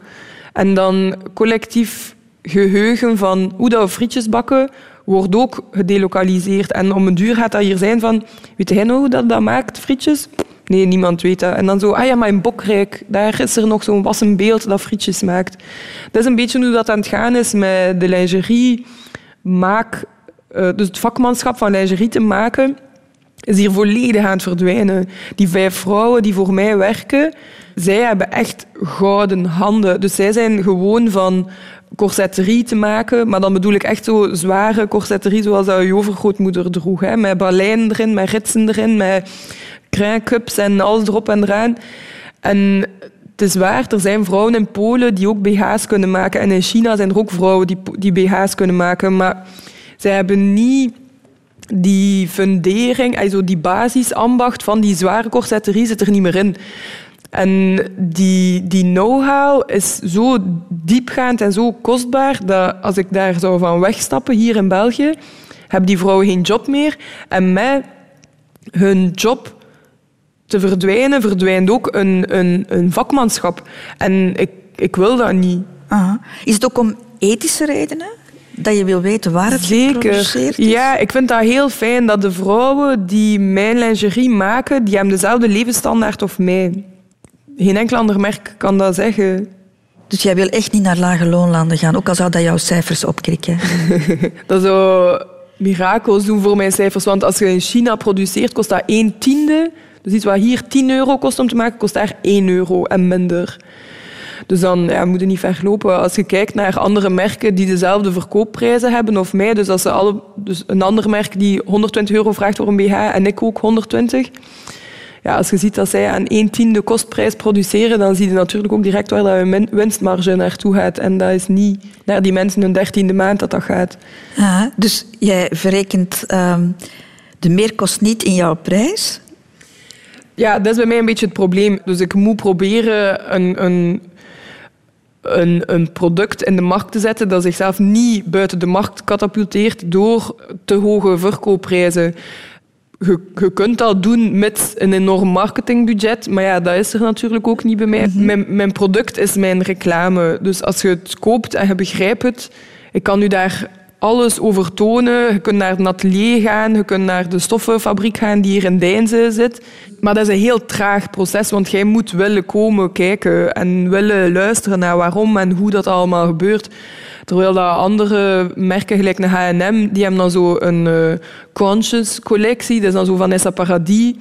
En dan collectief geheugen van hoe dat we frietjes bakken, wordt ook gedelokaliseerd. En om een duur gaat dat hier zijn van, weet jij nou hoe dat, dat maakt, frietjes? Nee, niemand weet dat. En dan zo, ah ja, maar in Bokrijk, daar is er nog zo'n wassen beeld dat frietjes maakt. Dat is een beetje hoe dat aan het gaan is met de lingerie. Maak, eh, dus het vakmanschap van lingerie te maken, is hier volledig aan het verdwijnen. Die vijf vrouwen die voor mij werken, zij hebben echt gouden handen. Dus zij zijn gewoon van corsetterie te maken, maar dan bedoel ik echt zo zware corsetterie zoals dat overgrootmoeder droeg. Hè? Met baleinen erin, met ritsen erin, met craincups en alles erop en eraan. En het is waar, er zijn vrouwen in Polen die ook BH's kunnen maken. En in China zijn er ook vrouwen die, die BH's kunnen maken. Maar zij hebben niet die fundering, also die basisambacht van die zware corsetterie zit er niet meer in. En die, die know-how is zo diepgaand en zo kostbaar dat als ik daar zou van wegstappen hier in België, hebben die vrouwen geen job meer. En met hun job te verdwijnen, verdwijnt ook een, een, een vakmanschap. En ik, ik wil dat niet. Aha. Is het ook om ethische redenen? Dat je wil weten waar het Zeker. geproduceerd is? Ja, ik vind dat heel fijn dat de vrouwen die mijn lingerie maken, die hebben dezelfde levensstandaard of mij. Geen enkel ander merk kan dat zeggen. Dus jij wil echt niet naar lage loonlanden gaan, ook al zou dat jouw cijfers opkrikken. Dat zou mirakels doen voor mijn cijfers. Want als je in China produceert, kost dat 1 tiende. Dus iets wat hier 10 euro kost om te maken, kost daar 1 euro en minder. Dus dan ja, moet je niet verlopen. Als je kijkt naar andere merken die dezelfde verkoopprijzen hebben of mij, dus als ze alle, dus een ander merk die 120 euro vraagt voor een BH en ik ook 120. Ja, als je ziet dat zij aan 1 tiende kostprijs produceren, dan zie je natuurlijk ook direct waar dat winstmarge naartoe gaat. En dat is niet naar die mensen hun dertiende maand dat dat gaat. Ah, dus jij verrekent ehm, de meerkost niet in jouw prijs? Ja, dat is bij mij een beetje het probleem. Dus ik moet proberen een, een, een, een product in de markt te zetten dat zichzelf niet buiten de markt katapulteert door te hoge verkoopprijzen. Je, je kunt dat doen met een enorm marketingbudget, maar ja, dat is er natuurlijk ook niet bij mij. mijn, mijn product is mijn reclame. Dus als je het koopt en je begrijpt het, ik kan u daar alles over tonen. Je kunt naar het atelier gaan, je kunt naar de stoffenfabriek gaan die hier in Deinze zit. Maar dat is een heel traag proces, want jij moet willen komen kijken en willen luisteren naar waarom en hoe dat allemaal gebeurt. Terwijl dat andere merken, gelijk een H&M, die hebben dan zo een eh, conscious collectie. Dat is dan zo Vanessa Paradis,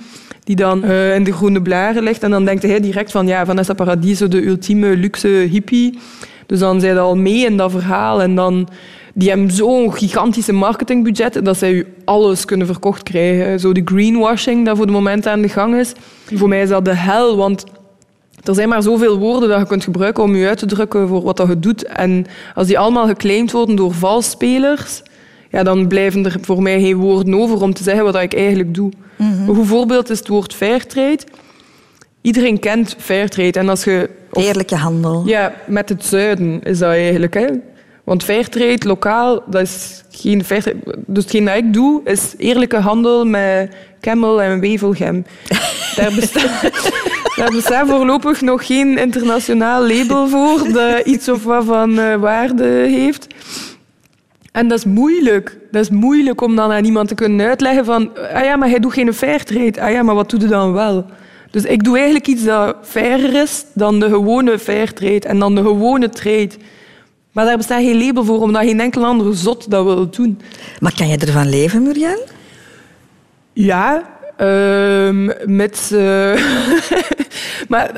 die dan eh, in de groene blaren ligt. En dan denkt hij direct van, ja, Vanessa Paradis de ultieme luxe hippie. Dus dan zijn ze al mee in dat verhaal. En dan, die hebben zo'n gigantische marketingbudget dat zij u alles kunnen verkocht krijgen. Zo de greenwashing dat voor het moment aan de gang is. Voor mij is dat de hel, want er zijn maar zoveel woorden dat je kunt gebruiken om je uit te drukken voor wat dat je doet. En als die allemaal geclaimd worden door valsspelers, ja, dan blijven er voor mij geen woorden over om te zeggen wat ik eigenlijk doe. Een goed voorbeeld is het woord fairtrade. Iedereen kent fairtrade. En als je... of- Eerlijke handel. ja, met het zuiden is dat eigenlijk. Hè? Want fairtrade, lokaal, dat is geen fairtrade. Dus hetgeen dat ik doe, is eerlijke handel met camel en wevelgem. Daar bestaat, daar bestaat voorlopig nog geen internationaal label voor dat iets of wat van eh, waarde heeft. En dat is moeilijk. Dat is moeilijk om dan aan iemand te kunnen uitleggen van... Ah ja, maar hij doet geen fairtrade. Ah ja, maar wat doet hij dan wel? Dus ik doe eigenlijk iets dat fairer is dan de gewone fairtrade en dan de gewone trade. Maar daar bestaat geen label voor, omdat geen enkel andere zot dat wil doen. Maar kan je ervan leven, Muriel? Ja, ehm, met... eh, maar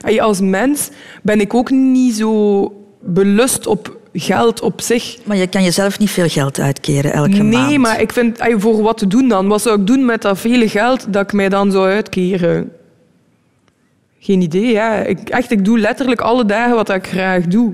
eh, als mens ben ik ook niet zo belust op geld op zich. Maar je kan jezelf niet veel geld uitkeren elke maand. Nee, maar ik vind, ay, voor wat te doen dan? Wat zou ik doen met dat vele geld dat ik mij dan zou uitkeren? Geen idee, ja. Ik, echt, ik doe letterlijk alle dagen wat ik graag doe.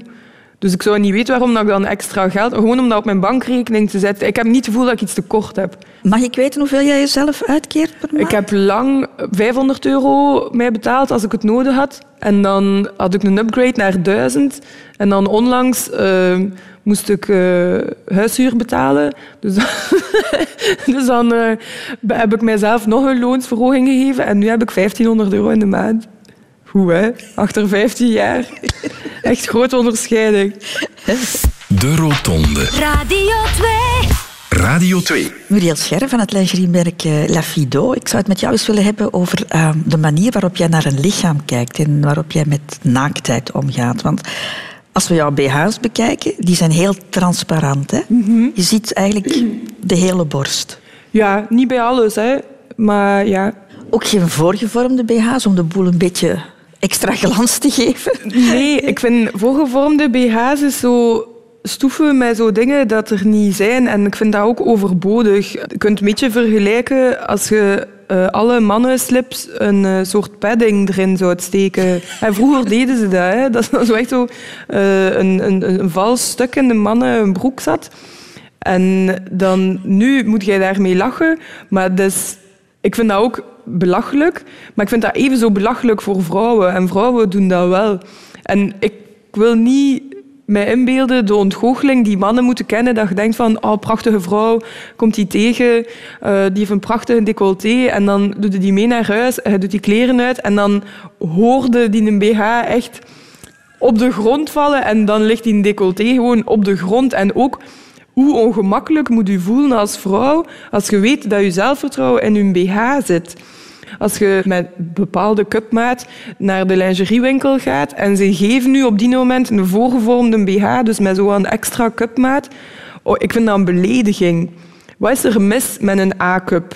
Dus ik zou niet weten waarom dat ik dan extra geld... Gewoon om dat op mijn bankrekening te zetten. Ik heb niet het gevoel dat ik iets tekort heb. Mag ik weten hoeveel jij jezelf uitkeert per maand? Ik heb lang 500 euro mij betaald als ik het nodig had. En dan had ik een upgrade naar 1000. En dan onlangs eh, moest ik eh, huishuur betalen. Dus, dus dan eh, heb ik mijzelf nog een loonsverhoging gegeven. En nu heb ik 1500 euro in de maand. Hoe, hè? Achter 15 jaar. Echt grote onderscheiding. De Rotonde. Radio 2. Radio 2. Muriel Scherre van het lingeriemerk eh, La Fido. Ik zou het met jou eens willen hebben over eh, de manier waarop jij naar een lichaam kijkt en waarop jij met naaktheid omgaat. Want als we jouw BH's bekijken, die zijn heel transparant. Hè? Je ziet eigenlijk de hele borst. Ja, niet bij alles, hè. Maar ja, Ook geen voorgevormde BH's om de boel een beetje extra glans te geven. Nee, ik vind voorgevormde BH's zo stoeven met zo dingen dat er niet zijn. En ik vind dat ook overbodig. Je kunt een beetje vergelijken als je eh, alle mannenslips een eh, soort padding erin zou steken. En vroeger deden ze dat. Hè. Dat zo echt zo eh, een, een, een vals stuk in de mannen broek zat. En dan, nu moet jij daarmee lachen, maar dus, ik vind dat ook belachelijk. Maar ik vind dat even zo belachelijk voor vrouwen. En vrouwen doen dat wel. En ik wil niet mij inbeelden de ontgoocheling die mannen moeten kennen. Dat je denkt van, oh, prachtige vrouw, komt die tegen, eh, die heeft een prachtige decolleté. En dan doet je die mee naar huis, hij doet die kleren uit. En dan hoorde die een BH echt op de grond vallen. En dan ligt die decolleté gewoon op de grond. En ook hoe ongemakkelijk moet u voelen als vrouw als je weet dat je zelfvertrouwen in je BH zit. Als je met bepaalde cupmaat naar de lingeriewinkel gaat en ze geven u op die moment een voorgevormde BH, dus met zo'n extra cupmaat, oh, ik vind dat een belediging. Wat is er mis met een A-cup?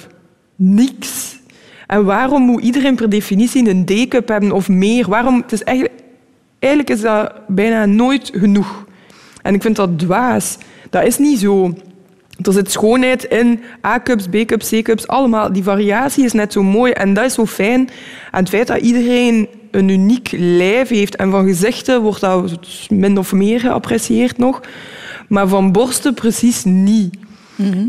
Niks. En waarom moet iedereen per definitie een D-cup hebben of meer? Waarom? Het is eigenlijk, eigenlijk is dat bijna nooit genoeg. En ik vind dat dwaas. Dat is niet zo. Er zit schoonheid in A-cups, B-cups, C-cups, allemaal. Die variatie is net zo mooi en dat is zo fijn. En het feit dat iedereen een uniek lijf heeft en van gezichten wordt dat min of meer geapprecieerd nog, maar van borsten precies niet.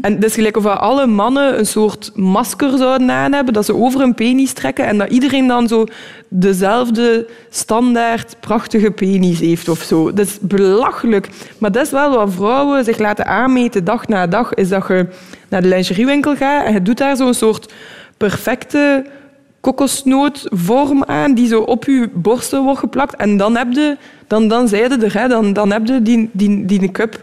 En het is gelijk of alle mannen een soort masker zouden aan hebben, dat ze over hun penis trekken en dat iedereen dan zo dezelfde standaard prachtige penis heeft of zo. Dat is belachelijk. Maar dat is wel wat vrouwen zich laten aanmeten dag na dag, is dat je naar de lingeriewinkel gaat en je doet daar zo'n soort perfecte kokosnootvorm aan die zo op je borsten wordt geplakt. En dan heb je, dan, dan zeiden er, dan, dan heb je die, die, die cup.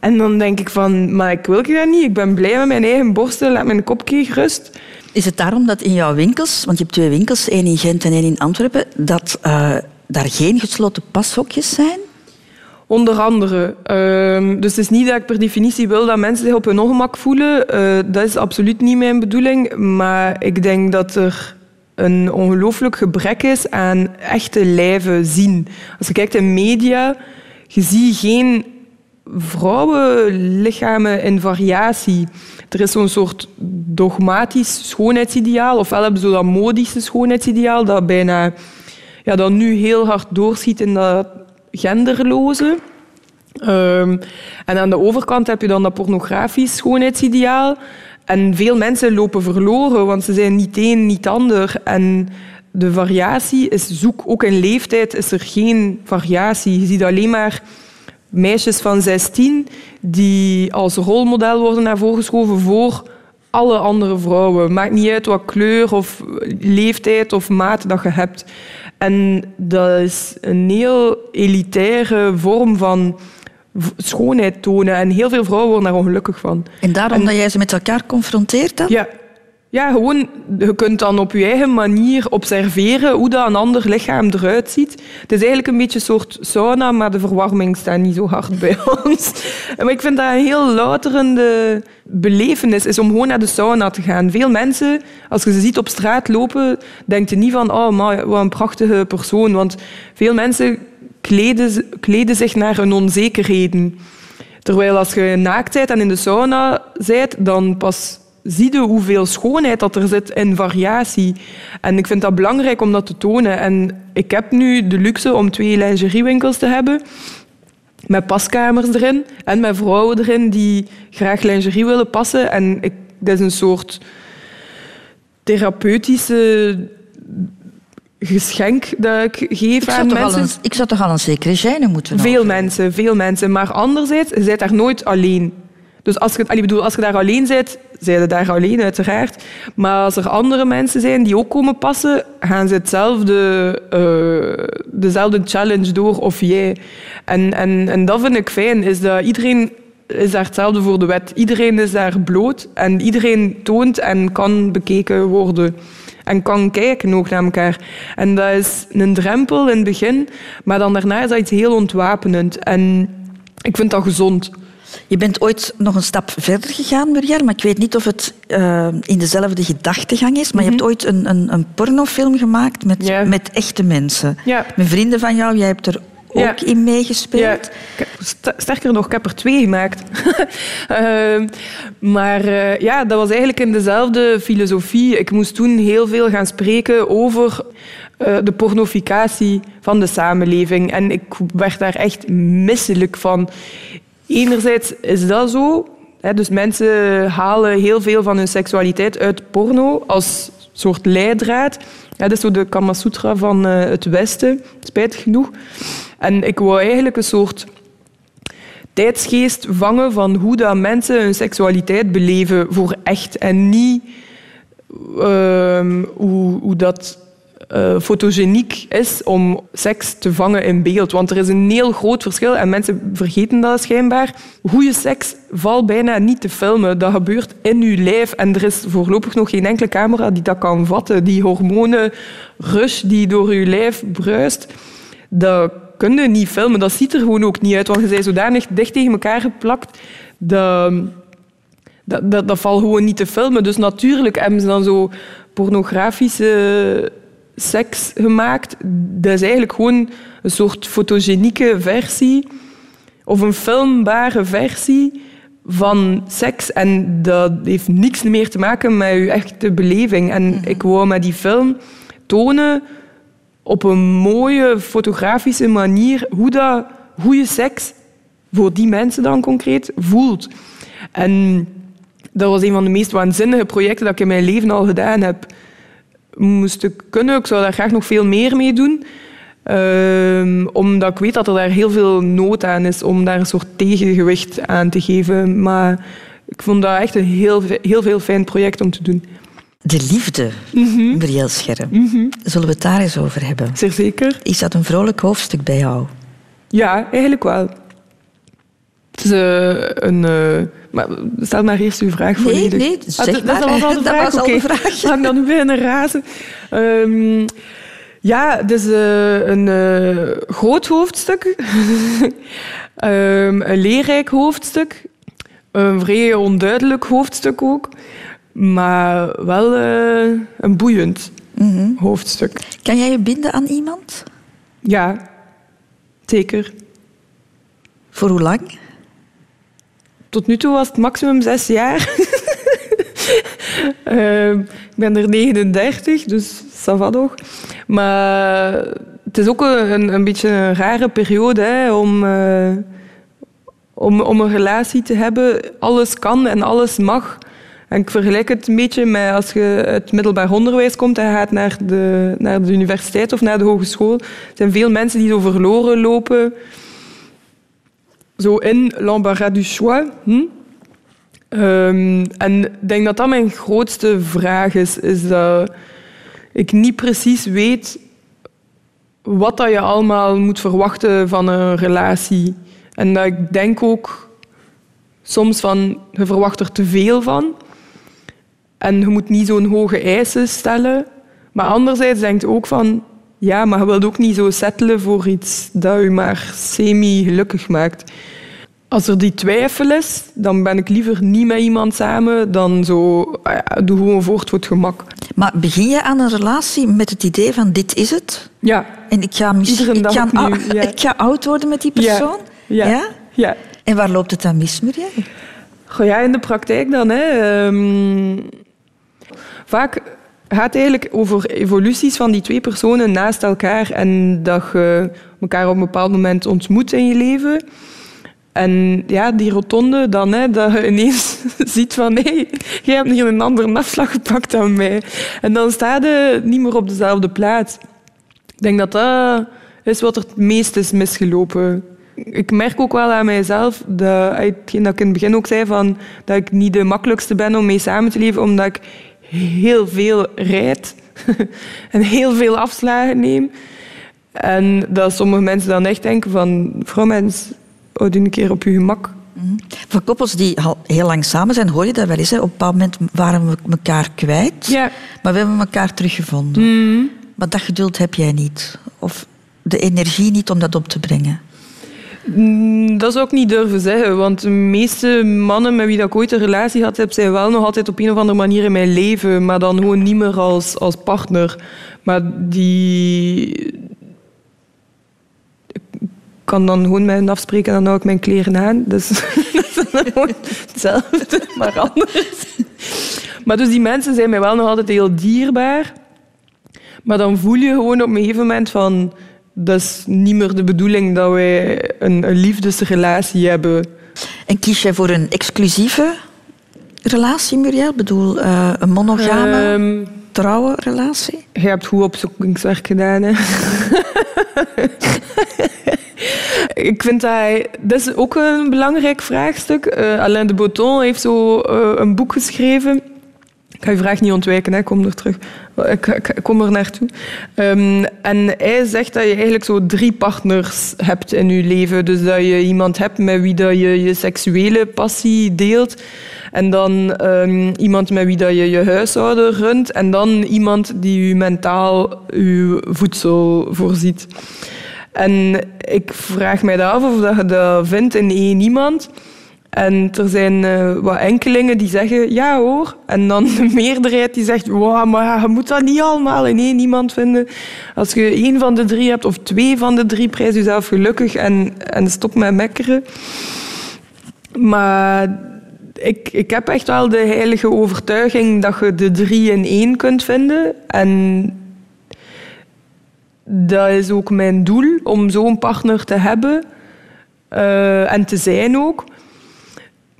En dan denk ik van, maar ik wil dat niet. Ik ben blij met mijn eigen borsten, laat mijn kopje gerust. Is het daarom dat in jouw winkels, want je hebt twee winkels, één in Gent en één in Antwerpen, dat eh, daar geen gesloten pashokjes zijn? Onder andere. Ehm, dus het is niet dat ik per definitie wil dat mensen zich op hun ongemak voelen. Eh, dat is absoluut niet mijn bedoeling. Maar ik denk dat er een ongelooflijk gebrek is aan echte lijven zien. Als je kijkt in media, je ziet geen vrouwenlichamen in variatie. Er is zo'n soort dogmatisch schoonheidsideaal, ofwel hebben ze dat modische schoonheidsideaal dat bijna ja, dat nu heel hard doorschiet in dat genderloze. Ehm, en aan de overkant heb je dan dat pornografisch schoonheidsideaal. En veel mensen lopen verloren, want ze zijn niet een, niet ander. En de variatie is zoek. Ook in leeftijd is er geen variatie. Je ziet alleen maar meisjes van 16 die als rolmodel worden naar voren geschoven voor alle andere vrouwen. Maakt niet uit wat kleur of leeftijd of maat dat je hebt. En dat is een heel elitaire vorm van schoonheid tonen. En heel veel vrouwen worden daar ongelukkig van. En daarom dat jij ze met elkaar confronteert dan? Ja. Ja, gewoon, je kunt dan op je eigen manier observeren hoe dat een ander lichaam eruit ziet. Het is eigenlijk een beetje een soort sauna, maar de verwarming staat niet zo hard bij ons. Maar ik vind dat een heel louterende belevenis, is om gewoon naar de sauna te gaan. Veel mensen, als je ze ziet op straat lopen, denkt je niet van, oh, maar wat een prachtige persoon. Want veel mensen kleden, kleden zich naar hun onzekerheden. Terwijl als je naakt bent en in de sauna bent, dan pas zie je hoeveel schoonheid dat er zit in variatie. En ik vind dat belangrijk om dat te tonen. En ik heb nu de luxe om twee lingeriewinkels te hebben. met paskamers erin en met vrouwen erin die graag lingerie willen passen. En ik, dat is een soort therapeutische geschenk dat ik geef Ik aan mensen. een, ik zou toch al een zekere gêne moeten Veel mensen, veel mensen. Maar anderzijds, je bent daar nooit alleen. Dus als je, bedoel, als je daar alleen bent, zijn je daar alleen uiteraard. Maar als er andere mensen zijn die ook komen passen, gaan ze hetzelfde, eh, dezelfde challenge door of jij. En, en, en dat vind ik fijn, is dat iedereen is daar hetzelfde voor de wet. Iedereen is daar bloot en iedereen toont en kan bekeken worden. En kan kijken ook naar elkaar. En dat is een drempel in het begin, maar dan daarna is dat iets heel ontwapenend. En ik vind dat gezond. Je bent ooit nog een stap verder gegaan, Muriel, maar ik weet niet of het eh, in dezelfde gedachtegang is. Maar je hebt ooit een, een, een pornofilm gemaakt met, Mhm. Met echte mensen. Ja. Met vrienden van jou, jij hebt er ook Ja. in meegespeeld. Ja, sterker nog, ik heb er twee gemaakt. Ehm, maar eh, ja, dat was eigenlijk in dezelfde filosofie. Ik moest toen heel veel gaan spreken over eh, de pornificatie van de samenleving. En ik werd daar echt misselijk van. Enerzijds is dat zo. Hè, dus mensen halen heel veel van hun seksualiteit uit porno als soort leidraad. Ja, dat is zo de Kama Sutra van eh, het Westen, spijtig genoeg. En ik wou eigenlijk een soort tijdsgeest vangen van hoe dat mensen hun seksualiteit beleven voor echt en niet ehm, hoe, hoe dat eh, fotogeniek is om seks te vangen in beeld. Want er is een heel groot verschil en mensen vergeten dat schijnbaar. Goede seks valt bijna niet te filmen. Dat gebeurt in uw lijf en er is voorlopig nog geen enkele camera die dat kan vatten. Die hormonen rush die door uw lijf bruist, dat kun je niet filmen. Dat ziet er gewoon ook niet uit, want je bent zodanig dicht tegen elkaar geplakt. Dat, dat, dat, dat valt gewoon niet te filmen. Dus natuurlijk hebben ze dan zo pornografische seks gemaakt. Dat is eigenlijk gewoon een soort fotogenieke versie of een filmbare versie van seks. En dat heeft niks meer te maken met je echte beleving. En ik wou met die film tonen op een mooie fotografische manier hoe dat goede seks voor die mensen dan concreet voelt. En dat was een van de meest waanzinnige projecten dat ik in mijn leven al gedaan heb. Moest ik kunnen, ik zou daar graag nog veel meer mee doen. Ehm, omdat ik weet dat er daar heel veel nood aan is om daar een soort tegengewicht aan te geven. Maar ik vond dat echt een heel, heel veel fijn project om te doen. De liefde, Mhm. Muriel Scherre. Zullen we het daar eens over hebben? Zeer zeker. Is dat een vrolijk hoofdstuk bij jou? Ja, eigenlijk wel. Het een... eh, maar stel maar eerst uw vraag Nee, volledig. nee, zeg dat, maar. dat was al de Dat vraag. was al de vraag. Ik dan nu beginnen razen? Ehm, ja, het is eh, een eh, groot hoofdstuk. Ehm, een leerrijk hoofdstuk. Een vrij onduidelijk hoofdstuk ook. Maar wel een boeiend Mhm. hoofdstuk. Kan jij je binden aan iemand? Ja, zeker. Voor hoe lang? Tot nu toe was het maximum zes jaar. Ehm, ik ben er 39, dus ça va nog. Maar het is ook een, een beetje een rare periode om, eh, om, om een relatie te hebben. Alles kan en alles mag. En ik vergelijk het een beetje met als je uit middelbaar onderwijs komt en gaat naar de, naar de universiteit of naar de hogeschool. Er zijn veel mensen die zo verloren lopen zo in l'embarras du choix. Hm? Ehm, en ik denk dat dat mijn grootste vraag is, is dat ik niet precies weet wat dat je allemaal moet verwachten van een relatie. En dat ik denk ook soms van, je verwacht er te veel van. En je moet niet zo'n hoge eisen stellen. Maar anderzijds denk je ook van, ja, maar je wilt ook niet zo settelen voor iets dat je maar semi-gelukkig maakt. Als er die twijfel is, dan ben ik liever niet met iemand samen dan zo, ah ja, doe gewoon voort voor het gemak. Maar begin je aan een relatie met het idee van dit is het? Ja. En ik ga, mis- Iedere ik ga, opnieuw, ja. ik ga oud worden met die persoon? Ja. ja. En waar loopt het dan mis, Muriel? Goh, ja, in de praktijk dan. Hè. Ehm, vaak gaat eigenlijk over evoluties van die twee personen naast elkaar en dat je elkaar op een bepaald moment ontmoet in je leven. En ja, die rotonde dan, hè, dat je ineens ziet van hé, hey, jij hebt hier een andere afslag gepakt dan mij. En dan sta je niet meer op dezelfde plaats. Ik denk dat dat is wat er het meest is misgelopen. Ik merk ook wel aan mijzelf, dat, hetgeen dat ik in het begin ook zei, van, dat ik niet de makkelijkste ben om mee samen te leven, omdat ik heel veel rijd en heel veel afslagen neem. En dat sommige mensen dan echt denken van, vrouwmens, houd je een keer op je gemak. Voor koppels die al heel lang samen zijn, hoor je dat wel eens. Hè? Op een bepaald moment waren we elkaar kwijt, Ja. maar we hebben elkaar teruggevonden. Mhm. Maar dat geduld heb jij niet. Of de energie niet om dat op te brengen. Mm, Dat zou ik niet durven zeggen, want de meeste mannen met wie dat ik ooit een relatie had heb, zijn wel nog altijd op een of andere manier in mijn leven, maar dan gewoon niet meer als, als partner. Maar die... Ik kan dan gewoon met hen afspreken en dan hou ik mijn kleren aan. Dus dat is dan gewoon hetzelfde, maar anders. Maar dus die mensen zijn mij wel nog altijd heel dierbaar. Maar dan voel je gewoon op een gegeven moment van... Dat is niet meer de bedoeling dat wij een, een liefdesrelatie hebben. En kies jij voor een exclusieve relatie, Muriel? Ik bedoel, eh, een monogame, Ehm, trouwe relatie? je hebt goed opzoekingswerk gedaan, hè? Ik vind dat... Dat is ook een belangrijk vraagstuk. Eh, Alain de Botton heeft zo eh, een boek geschreven... Ik ga je vraag niet ontwijken, hè. kom er terug. Ik, ik, kom er naartoe. Ehm, en hij zegt dat je eigenlijk zo drie partners hebt in je leven. Dus dat je iemand hebt met wie dat je je seksuele passie deelt. En dan ehm, iemand met wie dat je je huishouden runt. En dan iemand die je mentaal je voedsel voorziet. En ik vraag mij af of dat je dat vindt in één iemand. En er zijn eh, wat enkelingen die zeggen ja hoor. En dan de meerderheid die zegt wow, maar je moet dat niet allemaal in één iemand vinden. Als je één van de drie hebt of twee van de drie, prijs jezelf gelukkig en, en stop met mekkeren. Maar ik, ik heb echt wel de heilige overtuiging dat je de drie in één kunt vinden. En dat is ook mijn doel, om zo'n partner te hebben eh, en te zijn ook.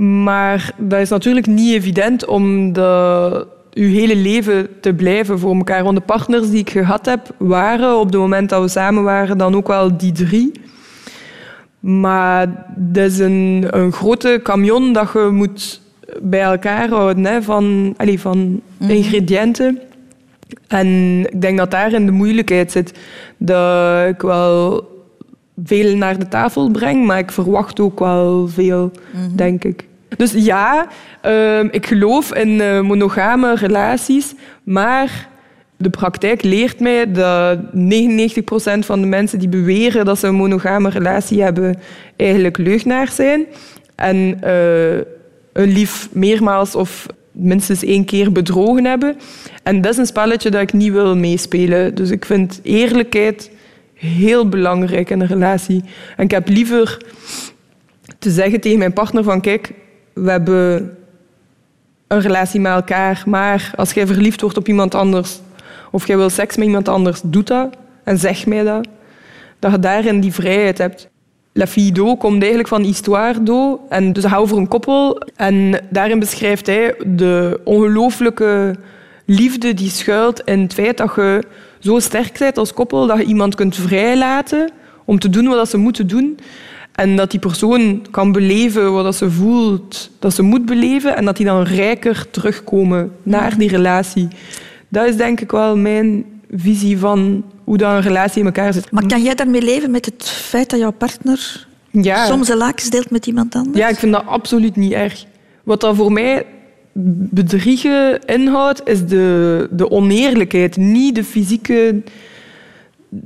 Maar dat is natuurlijk niet evident om de, je hele leven te blijven voor elkaar. Want de partners die ik gehad heb, waren op het moment dat we samen waren dan ook wel die drie. Maar dat is een, een grote camion dat je moet bij elkaar houden hè, van, allee, van ingrediënten. En ik denk dat daarin de moeilijkheid zit. Dat ik wel veel naar de tafel breng, maar ik verwacht ook wel veel, denk ik. Dus ja, ehm, ik geloof in eh, monogame relaties, maar de praktijk leert mij dat 99% van de mensen die beweren dat ze een monogame relatie hebben, eigenlijk leugenaars zijn. En eh, een lief meermaals of minstens één keer bedrogen hebben. En dat is een spelletje dat ik niet wil meespelen. Dus ik vind eerlijkheid heel belangrijk in een relatie. En ik heb liever te zeggen tegen mijn partner van kijk, we hebben een relatie met elkaar, maar als jij verliefd wordt op iemand anders of jij wil seks met iemand anders, doe dat en zeg mij dat. Dat je daarin die vrijheid hebt. La Fille komt eigenlijk van Histoire d'Eau. En dus hou voor een koppel. En daarin beschrijft hij de ongelooflijke liefde die schuilt in het feit dat je zo sterk bent als koppel dat je iemand kunt vrijlaten om te doen wat ze moeten doen. En dat die persoon kan beleven wat ze voelt, dat ze moet beleven. En dat die dan rijker terugkomen naar die relatie. Dat is denk ik wel mijn visie van hoe dat een relatie in elkaar zit. Maar kan jij daarmee leven met het feit dat jouw partner Ja. soms de lakens deelt met iemand anders? Ja, ik vind dat absoluut niet erg. Wat dat voor mij bedriegen inhoudt, is de, de oneerlijkheid. Niet de fysieke,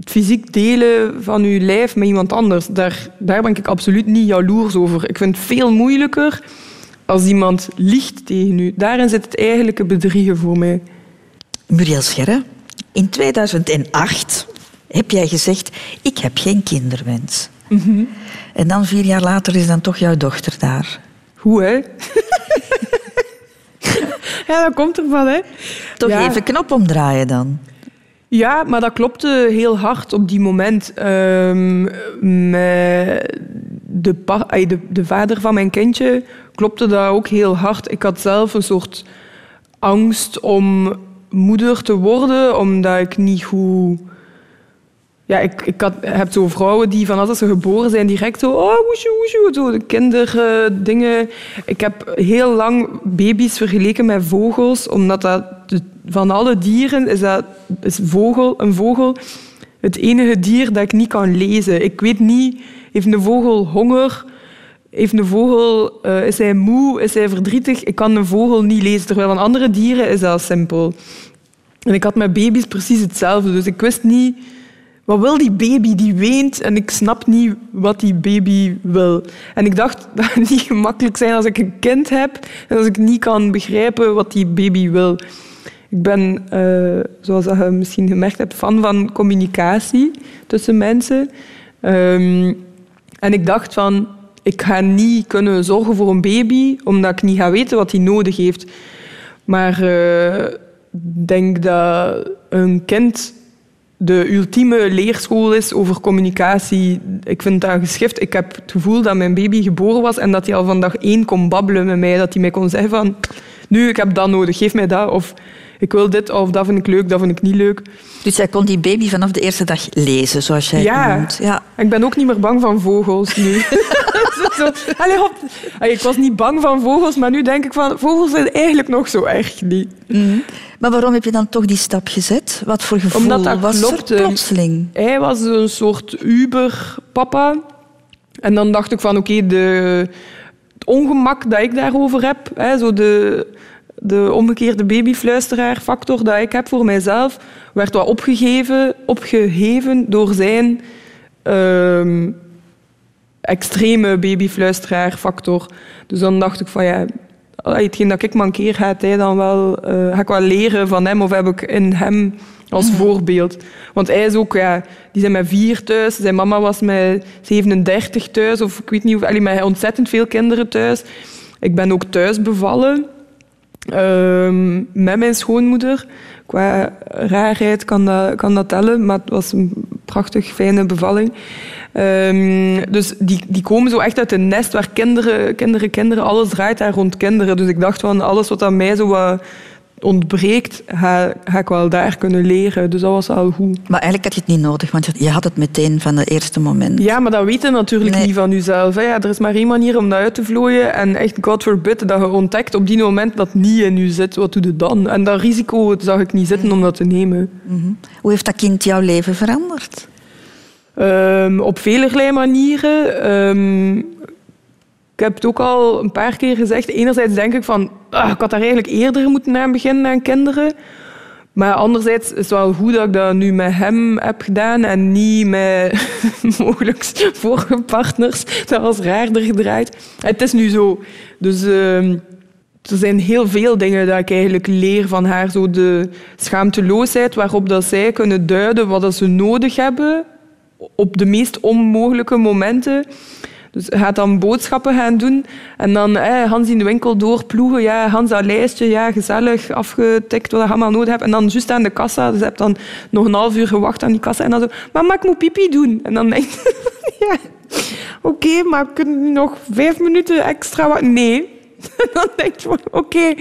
het fysiek delen van je lijf met iemand anders. Daar, daar ben ik absoluut niet jaloers over. Ik vind het veel moeilijker als iemand liegt tegen u. Daarin zit het eigenlijke bedriegen voor mij. Muriel Scherre, in 2008 heb jij gezegd, ik heb geen kinderwens. En dan vier jaar later is dan toch jouw dochter daar. Hoe, hè? Ja, dat komt ervan, hè. Toch Ja. even knop omdraaien dan. Ja, maar dat klopte heel hard op die moment. Met de, de, de vader van mijn kindje klopte dat ook heel hard. Ik had zelf een soort angst om moeder te worden, omdat ik niet goed... Ja, ik, ik had, heb zo vrouwen die van als ze geboren zijn direct zo... Oh, woesje, zo de kinderdingen. Ik heb heel lang baby's vergeleken met vogels, omdat dat... van alle dieren is, dat, is vogel, een vogel het enige dier dat ik niet kan lezen. Ik weet niet, heeft een vogel honger? Heeft een vogel, eh, is hij moe? Is hij verdrietig? Ik kan een vogel niet lezen. Terwijl van andere dieren is dat simpel. En ik had met baby's precies hetzelfde. Dus ik wist niet... Wat wil die baby die weent? En ik snap niet wat die baby wil. En ik dacht dat het niet gemakkelijk zijn als ik een kind heb en als ik niet kan begrijpen wat die baby wil. Ik ben, eh, zoals je misschien gemerkt hebt, fan van communicatie tussen mensen. Ehm, en ik dacht van, ik ga niet kunnen zorgen voor een baby, omdat ik niet ga weten wat hij nodig heeft. Maar eh, ik denk dat een kind de ultieme leerschool is over communicatie. Ik vind dat geschift. Ik heb het gevoel dat mijn baby geboren was en dat hij al van dag één kon babbelen met mij. Dat hij mij kon zeggen van, nu, ik heb dat nodig, geef mij dat. Of ik wil dit, of dat vind ik leuk, dat vind ik niet leuk. Dus jij kon die baby vanaf de eerste dag lezen, zoals jij Ja. noemt. Ja. Ik ben ook niet meer bang van vogels nu. zo, hop. Allee, ik was niet bang van vogels, maar nu denk ik van, vogels zijn eigenlijk nog zo erg niet. Maar waarom heb je dan toch die stap gezet? Wat voor gevoel Omdat dat was klopte. er plotseling? Hij was een soort Uber-papa. En dan dacht ik van, oké, de het ongemak dat ik daarover heb, hè, zo de, de omgekeerde babyfluisteraar-factor dat ik heb voor mijzelf, werd wat opgegeven, opgeheven door zijn ehm, extreme babyfluisteraar-factor. Dus dan dacht ik van, ja, hetgeen dat ik mankeer, gaat hij dan wel, eh, ga ik wel leren van hem of heb ik in hem als voorbeeld. Want hij is ook, ja, die zijn met vier thuis, zijn mama was met 37 thuis, of ik weet niet, of, allee, met ontzettend veel kinderen thuis. Ik ben ook thuis bevallen. Ehm, met mijn schoonmoeder. Qua raarheid kan dat, kan dat tellen, maar het was een prachtig fijne bevalling. Ehm, dus die, die komen zo echt uit een nest waar kinderen, kinderen, kinderen, alles draait daar rond kinderen. Dus ik dacht van alles wat aan mij zo wat ontbreekt, ga, ga ik wel daar kunnen leren. Dus dat was al goed. Maar eigenlijk had je het niet nodig, want je- had het meteen van het eerste moment. Ja, maar dat weet je natuurlijk Nee. niet van jezelf. Hè. Ja, er is maar één manier om dat uit te vlooien. En echt, God forbid, dat je ontdekt op die moment dat het niet in je zit. Wat doe je dan? En dat risico zag ik niet zitten om dat te nemen. Hoe heeft dat kind jouw leven veranderd? Ehm, op velerlei manieren. Ehm, ik heb het ook al een paar keer gezegd. Enerzijds denk ik van, ah, ik had daar eigenlijk eerder moeten aan beginnen aan kinderen. Maar anderzijds is het wel goed dat ik dat nu met hem heb gedaan en niet met mogelijk vorige partners. Dat was raarder gedraaid. Het is nu zo. Dus ehm, er zijn heel veel dingen dat ik eigenlijk leer van haar. Zo de schaamteloosheid waarop dat zij kunnen duiden wat dat ze nodig hebben op de meest onmogelijke momenten. Dus hij gaat dan boodschappen gaan doen en dan Hans in de winkel doorploegen. Ja, Hans dat lijstje, ja, gezellig, afgetikt wat je allemaal nodig hebt. En dan juist aan de kassa, dus je hebt dan nog een half uur gewacht aan die kassa. En dan zo, mama, ik moet pipi doen. En dan denk je, ja, oké, maar kunnen we nog vijf minuten extra wachten? Nee. Dan denk je oké,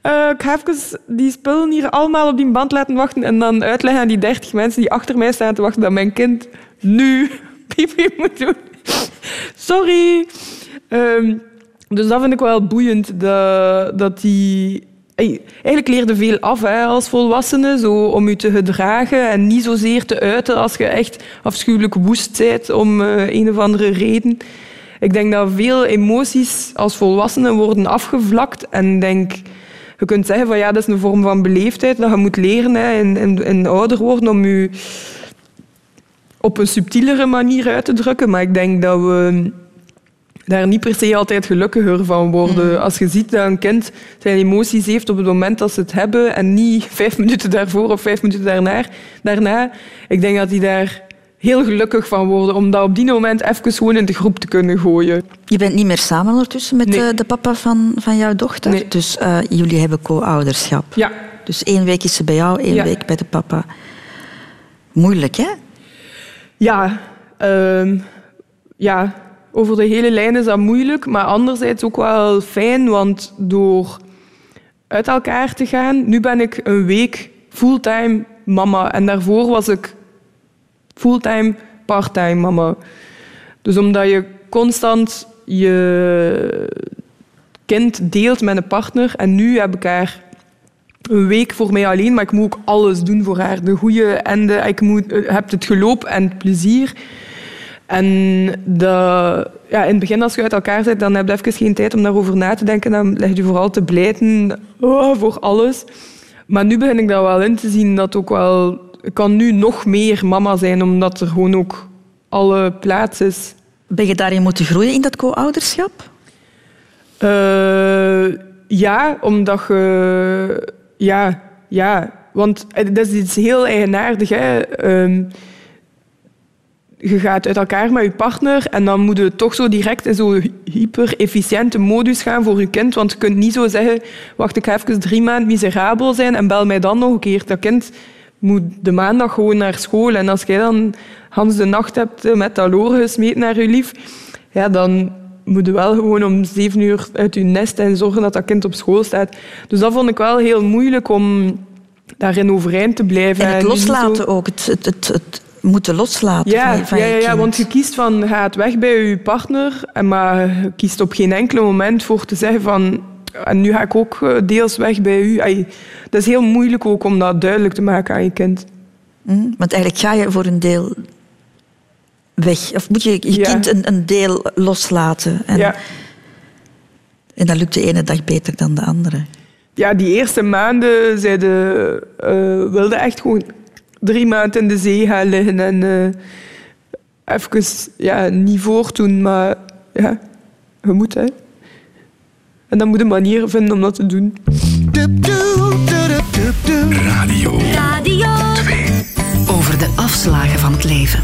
eh, ik ga even die spullen hier allemaal op die band laten wachten en dan uitleggen aan die dertig mensen die achter mij staan te wachten dat mijn kind nu pipi moet doen. Sorry. Ehm, dus dat vind ik wel boeiend, dat, dat die... Eigenlijk leerde veel af als volwassene, zo, om je te gedragen en niet zozeer te uiten als je echt afschuwelijk woest bent om eh, een of andere reden. Ik denk dat veel emoties als volwassenen worden afgevlakt en denk... Je kunt zeggen van ja, dat is een vorm van beleefdheid dat je moet leren hè, en ouder worden om je op een subtielere manier uit te drukken. Maar ik denk dat we daar niet per se altijd gelukkiger van worden. Als je ziet dat een kind zijn emoties heeft op het moment dat ze het hebben en niet vijf minuten daarvoor of vijf minuten daarna. daarna ik denk dat hij daar heel gelukkig van worden. Om dat op die moment even gewoon in de groep te kunnen gooien. Je bent niet meer samen ondertussen met Nee. eh, de papa van, van jouw dochter. Nee. Dus eh, jullie hebben co-ouderschap. Ja. Dus één week is ze bij jou, één Ja. week bij de papa. Moeilijk, hè? Ja, ehm, ja, over de hele lijn is dat moeilijk, maar anderzijds ook wel fijn, want door uit elkaar te gaan, nu ben ik een week fulltime mama en daarvoor was ik fulltime parttime mama. Dus omdat je constant je kind deelt met een partner en nu heb ik haar een week voor mij alleen, maar ik moet ook alles doen voor haar. De goede en de... Ik moet, eh, heb het geloop en het plezier. En de, ja, in het begin, als je uit elkaar bent, dan heb je even geen tijd om daarover na te denken. Dan leg je vooral te blijten oh, voor alles. Maar nu begin ik daar wel in te zien dat ook wel... Ik kan nu nog meer mama zijn, omdat er gewoon ook alle plaats is. Ben je daarin moeten groeien in dat co-ouderschap? Eh, ja, omdat je... Ja, ja. Want dat is iets heel eigenaardig. Hè. Ehm, je gaat uit elkaar met je partner en dan moet je toch zo direct in zo'n hyper-efficiënte modus gaan voor je kind. Want je kunt niet zo zeggen, wacht, ik ga even drie maanden miserabel zijn en bel mij dan nog een keer. Dat kind moet de maandag gewoon naar school. En als jij dan Hans de nacht hebt met dat loren gesmeten naar je lief, ja, dan moet je wel gewoon om zeven uur uit je nest en zorgen dat dat kind op school staat. Dus dat vond ik wel heel moeilijk om daarin overeind te blijven. En het loslaten ook. Het, het, het, het moeten loslaten ja, van, ja, ja, want je kiest van, ga het weg bij je partner, maar je kiest op geen enkel moment voor te zeggen van, en nu ga ik ook eh, deels weg bij u. Dat is heel moeilijk ook om dat duidelijk te maken aan je kind. Hm? Want eigenlijk ga je voor een deel weg. Of moet je je Ja. kind een, een deel loslaten. En, Ja. en dat lukt de ene dag beter dan de andere. Ja, die eerste maanden zeiden, eh wilde echt gewoon drie maanden in de zee gaan liggen en eh even ja, niet voortdoen, maar ja, je moet hè. En dan moet je een manier vinden om dat te doen. Radio Radio Over de afslagen van het leven.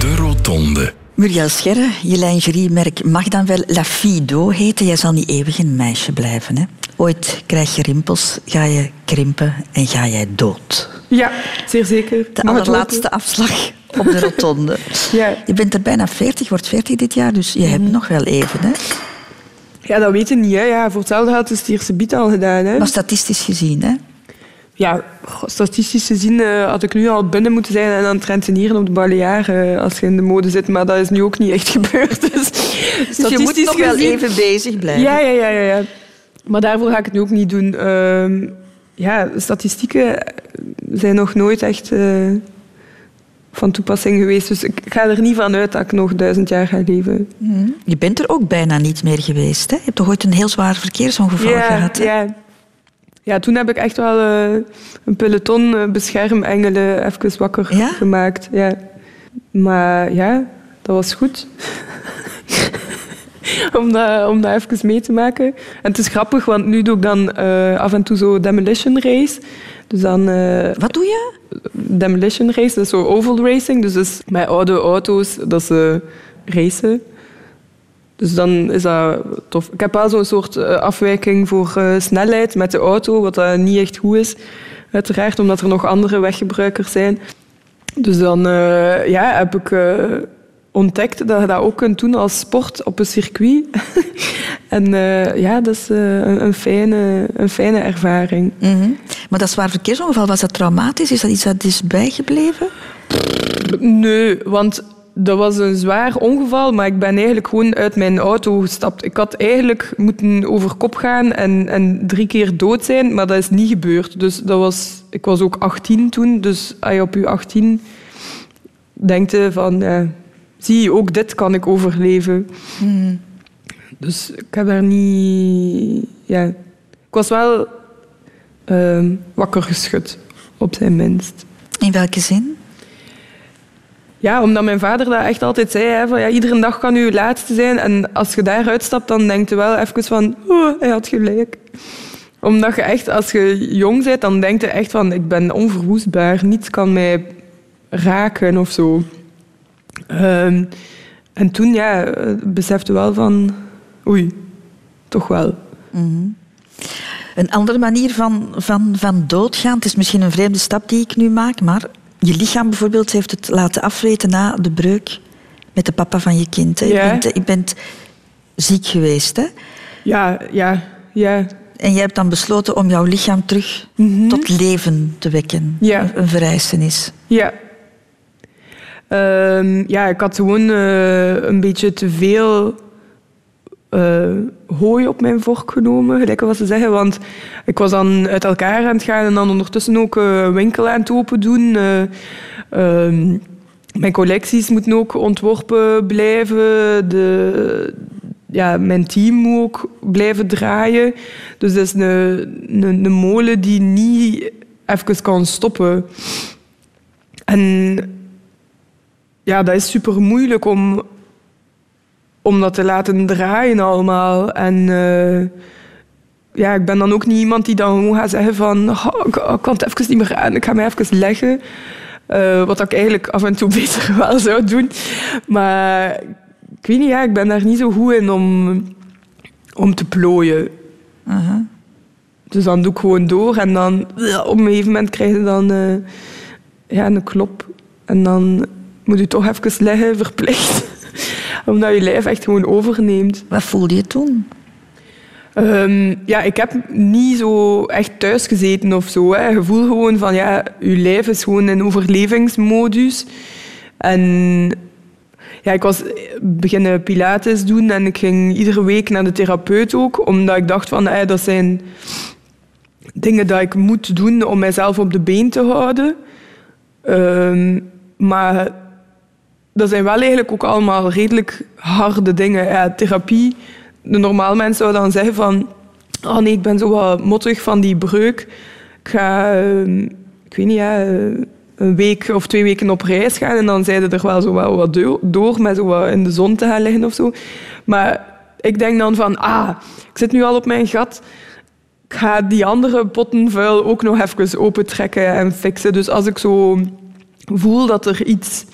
De Rotonde. Muriel Scherre, je lingeriemerk mag dan wel La Fido heten. Jij zal niet eeuwig een meisje blijven. Hè? Ooit krijg je rimpels, ga je krimpen en ga jij dood. Ja, zeer zeker. De Mag het allerlaatste afslag op de rotonde. Ja. Je bent er bijna 40, wordt 40 dit jaar, dus je Mhm. hebt nog wel even. Hè? Ja, dat weet je niet. Hè. Ja, voor hetzelfde geld is het eerste bied al gedaan. Hè. Maar statistisch gezien, hè? Ja, statistisch gezien eh, had ik nu al binnen moeten zijn en aan het rentenieren op de Balearen als je in de mode zit. Maar dat is nu ook niet echt gebeurd. Dus, Dus je moet nog wel even bezig blijven. Ja, ja, ja, ja, ja. Maar daarvoor ga ik het nu ook niet doen. Ehm, ja, statistieken zijn nog nooit echt eh, van toepassing geweest. Dus ik ga er niet van uit dat ik nog duizend jaar ga leven. Mhm. Je bent er ook bijna niet meer geweest. Hè? Je hebt toch ooit een heel zwaar verkeersongeval ja, gehad? Hè? Ja. Ja, toen heb ik echt wel eh, een peloton eh, beschermengelen even wakker Ja? gemaakt. Ja. Maar ja, dat was goed. om, dat, om dat even mee te maken. En het is grappig, want nu doe ik dan eh, af en toe zo demolition race. Dus dan... Wat doe je? demolition race, dat is zo oval racing. Dus is met oude auto's dat ze racen. Dus dan is dat tof. Ik heb wel zo'n soort eh, afwijking voor eh, snelheid met de auto, wat dat niet echt goed is. Uiteraard, omdat er nog andere weggebruikers zijn. Dus dan eh, ja, heb ik ontdekt dat je dat ook kunt doen als sport op een circuit. en ja, dat is een, een, fijne, een fijne ervaring. Mhm. Maar dat zwaar verkeersongeval, was dat traumatisch? Is dat iets dat is bijgebleven? Nee, want dat was een zwaar ongeval, maar ik ben eigenlijk gewoon uit mijn auto gestapt. Ik had eigenlijk moeten over kop gaan en, en drie keer dood zijn, maar dat is niet gebeurd. Dus dat was, ik was ook 18 toen, dus als je op je 18 denkt van, ja, zie je, ook dit kan ik overleven. Dus ik heb daar niet... Ja. Ik was wel ehm, wakker geschud, op zijn minst. In welke zin? Ja, omdat mijn vader dat echt altijd zei. Hè, van, ja, iedere dag kan je laatste zijn. En als je daaruit stapt, dan denk je wel even van... Oh, hij had gelijk. Omdat je echt, als je jong bent, dan denk je echt van... Ik ben onverwoestbaar. Niets kan mij raken of zo. Ehm, en toen ja, besefte wel van, oei, toch wel. Een andere manier van, van, van doodgaan, het is misschien een vreemde stap die ik nu maak, maar je lichaam bijvoorbeeld heeft het laten afweten na de breuk met de papa van je kind. Hè. Ja. Je, bent, je bent ziek geweest. Hè? Ja, ja, ja. En jij hebt dan besloten om jouw lichaam terug tot leven te wekken. Mhm. Ja. Een vereisenis. Ja. Ehm, ja, ik had gewoon eh, een beetje te veel eh, hooi op mijn vork genomen, gelijk wat ze zeggen. Want ik was dan uit elkaar aan het gaan en dan ondertussen ook een winkel aan het open doen. Eh, ehm, mijn collecties moeten ook ontworpen blijven. De, ja, mijn team moet ook blijven draaien. Dus dat is een, een, een molen die niet even kan stoppen. En ja, dat is super moeilijk om, om dat te laten draaien allemaal. En eh, ja, ik ben dan ook niet iemand die dan gewoon gaat zeggen van "Oh, ik, ik kan het even niet meer aan, ik ga mij even leggen. Eh, wat ik eigenlijk af en toe beter wel zou doen. Maar ik weet niet, ja, ik ben daar niet zo goed in om, om te plooien. Dus dan doe ik gewoon door en dan op een gegeven moment krijg je dan eh, ja, een klop. En dan moet je toch even liggen, verplicht. Omdat je lijf echt gewoon overneemt. Wat voelde je toen? Ehm, ja, ik heb niet zo echt thuis gezeten of zo. Hè. Je voelt gewoon van, ja, je lijf is gewoon in overlevingsmodus. En ja, ik was beginnen pilates doen en ik ging iedere week naar de therapeut ook. Omdat ik dacht van, eh, dat zijn dingen dat ik moet doen om mijzelf op de been te houden. Ehm, maar dat zijn wel eigenlijk ook allemaal redelijk harde dingen. Ja, therapie, de normaal mens zou dan zeggen van... Oh nee, ik ben zo wat mottig van die breuk. Ik ga, ehm, ik weet niet, een week of twee weken op reis gaan. En dan zeiden er wel zo wel wat do- door met zo wat in de zon te gaan liggen of zo. Maar ik denk dan van, ah, ik zit nu al op mijn gat. Ik ga die andere potten vuil ook nog even opentrekken en fixen. Dus als ik zo voel dat er iets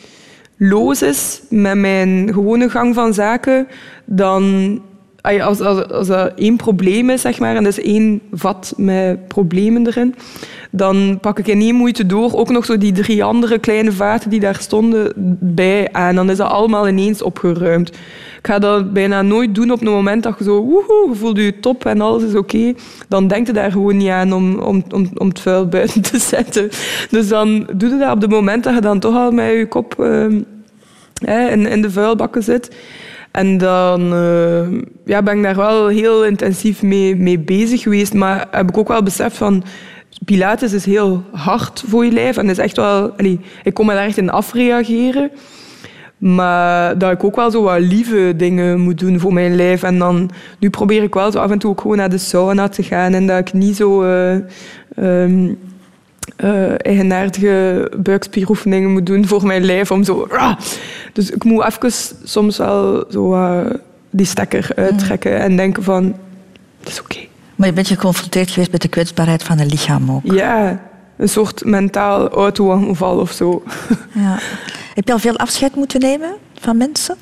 los is met mijn gewone gang van zaken, dan... Als, als, als er één probleem is, zeg maar, en dat is één vat met problemen erin, dan pak ik in één moeite door ook nog zo die drie andere kleine vaten die daar stonden bij aan. Dan is dat allemaal ineens opgeruimd. Ik ga dat bijna nooit doen op het moment dat je zo woehoe, je voelt je top en alles is oké. Dan denk je daar gewoon niet aan om, om, om, om het vuil buiten te zetten. Dus dan doe je dat op het moment dat je dan toch al met je kop ehm, in, in de vuilbakken zit. En dan eh, ja, ben ik daar wel heel intensief mee, mee bezig geweest. Maar heb ik ook wel beseft van... Pilates is heel hard voor je lijf. En is echt wel... allee, ik kon me daar echt in afreageren. Maar dat ik ook wel zo wat lieve dingen moet doen voor mijn lijf. En dan... Nu probeer ik wel zo af en toe ook gewoon naar de sauna te gaan. En dat ik niet zo... eh, eigenaardige buikspieroefeningen moet doen voor mijn lijf. Om zo, ah! Dus ik moet even soms wel zo, die stekker uittrekken en denken van, het is oké. Maar je bent geconfronteerd geweest met de kwetsbaarheid van het lichaam ook. Ja, een soort mentaal auto-aanval of zo. Ja. Heb je al veel afscheid moeten nemen van mensen?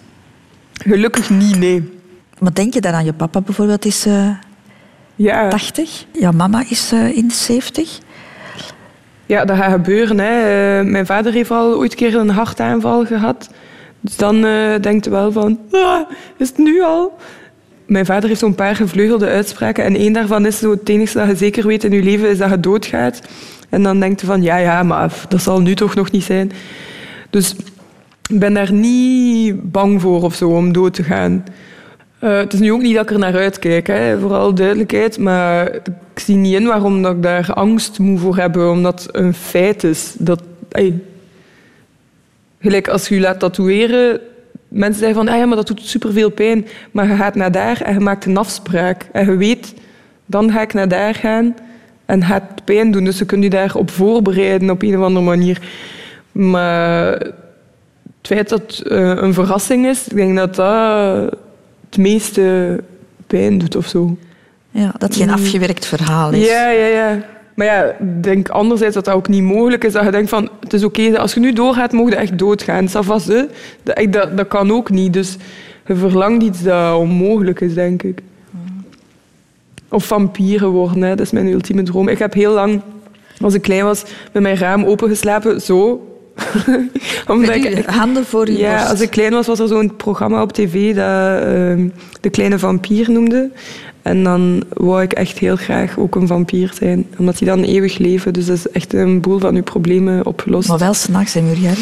Gelukkig niet, nee. Wat denk je dan aan je papa bijvoorbeeld is eh Ja. 80? Jouw mama is eh, in de 70? Ja, dat gaat gebeuren. Hè. Eh, mijn vader heeft al ooit een keer een hartaanval gehad. Dus dan denkt hij wel van, ah, is het nu al? Mijn vader heeft zo'n paar gevleugelde uitspraken. En één daarvan is zo, het enige dat je zeker weet in je leven is dat je doodgaat. En dan denkt hij van, ja, ja, maar dat zal nu toch nog niet zijn. Dus ik ben daar niet bang voor of zo, om dood te gaan. Eh, het is nu ook niet dat ik er naar uitkijk, hè, vooral duidelijkheid. Maar ik zie niet in waarom dat ik daar angst moet voor hebben, omdat het een feit is. Dat, gelijk als je je laat tatoeëren, mensen zeggen van ah ja, maar dat doet superveel pijn. Maar je gaat naar daar en je maakt een afspraak. En je weet, dan ga ik naar daar gaan en gaat pijn doen. Dus je kunt je daarop voorbereiden op een of andere manier. Maar het feit dat het eh, een verrassing is, ik denk dat dat het meeste pijn doet of zo. Ja, dat je een afgewerkt verhaal is. Ja, ja, ja. Maar ja, ik denk anderzijds dat dat ook niet mogelijk is. Dat je denkt van, het is oké, als je nu doorgaat, mogen je echt doodgaan. Dat, dat, dat kan ook niet. Dus je verlangt iets dat onmogelijk is, denk ik. Of vampieren worden, hè. dat is mijn ultieme droom. Ik heb heel lang, als ik klein was, met mijn raam opengeslapen, zo. Omdat uw handen voor uw Ja, als ik klein was, was er zo'n programma op tv dat ehm, De Kleine Vampier noemde. En dan wou ik echt heel graag ook een vampier zijn. Omdat die dan eeuwig leven. Dus dat is echt een boel van uw problemen opgelost. Maar wel s'nachts, hè, Muriel?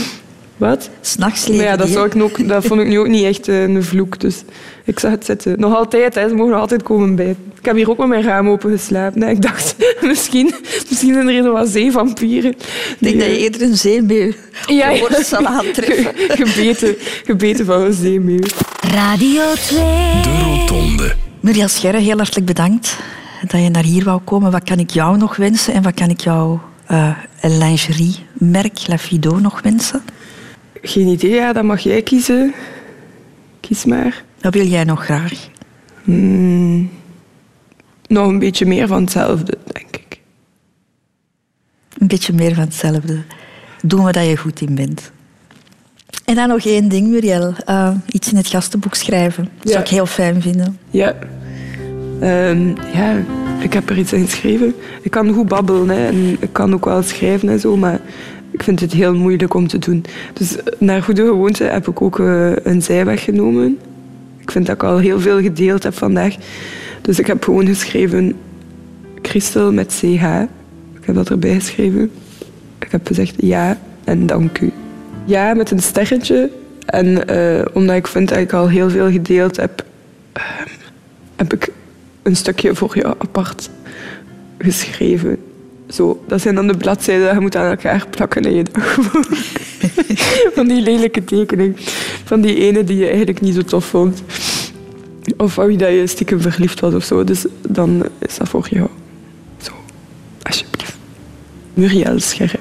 Wat? S'nachts Maar leven ja, dat, zou ik ook, dat vond ik nu ook niet echt eh, een vloek. Dus ik zag het zitten. Nog altijd, hè, ze mogen nog altijd komen bij. Ik heb hier ook met mijn raam open geslapen. Ik dacht, misschien, misschien zijn er wat zeevampieren. Ik denk dat je eerder een zeemeeuw Ja, ja. zal aantreffen. Ge- gebeten, gebeten van een zeemeeuw. Radio 2. De Rotonde. Muriel Scherre, heel hartelijk bedankt dat je naar hier wou komen. Wat kan ik jou nog wensen en wat kan ik jou eh een lingeriemerk La Fido nog wensen? Geen idee, ja, dat mag jij kiezen. Kies maar. Wat wil jij nog graag? Hmm, nog een beetje meer van hetzelfde, denk ik. Een beetje meer van hetzelfde. Doen wat je goed in bent. En dan nog één ding, Muriel. Eh, iets in het gastenboek schrijven. Dat zou ik heel fijn vinden. Ja. Ehm, ja, ik heb er iets in geschreven. Ik kan goed babbelen hè, en ik kan ook wel schrijven en zo, maar ik vind het heel moeilijk om te doen. Dus eh, naar goede gewoonte heb ik ook eh, een zijweg genomen. Ik vind dat ik al heel veel gedeeld heb vandaag. Dus ik heb gewoon geschreven Christel met CH. Ik heb dat erbij geschreven. Ik heb gezegd ja en dank u. Ja met een sterretje. En eh, omdat ik vind dat ik al heel veel gedeeld heb, ehm, heb ik een stukje voor jou apart geschreven. Zo, dat zijn dan de bladzijden dat je moet aan elkaar plakken in je dagboek. van die lelijke tekening. Van die ene die je eigenlijk niet zo tof vond. Of van wie dat je stiekem verliefd was of zo. Dus dan is dat voor jou. Zo, alsjeblieft. Muriel Scherre.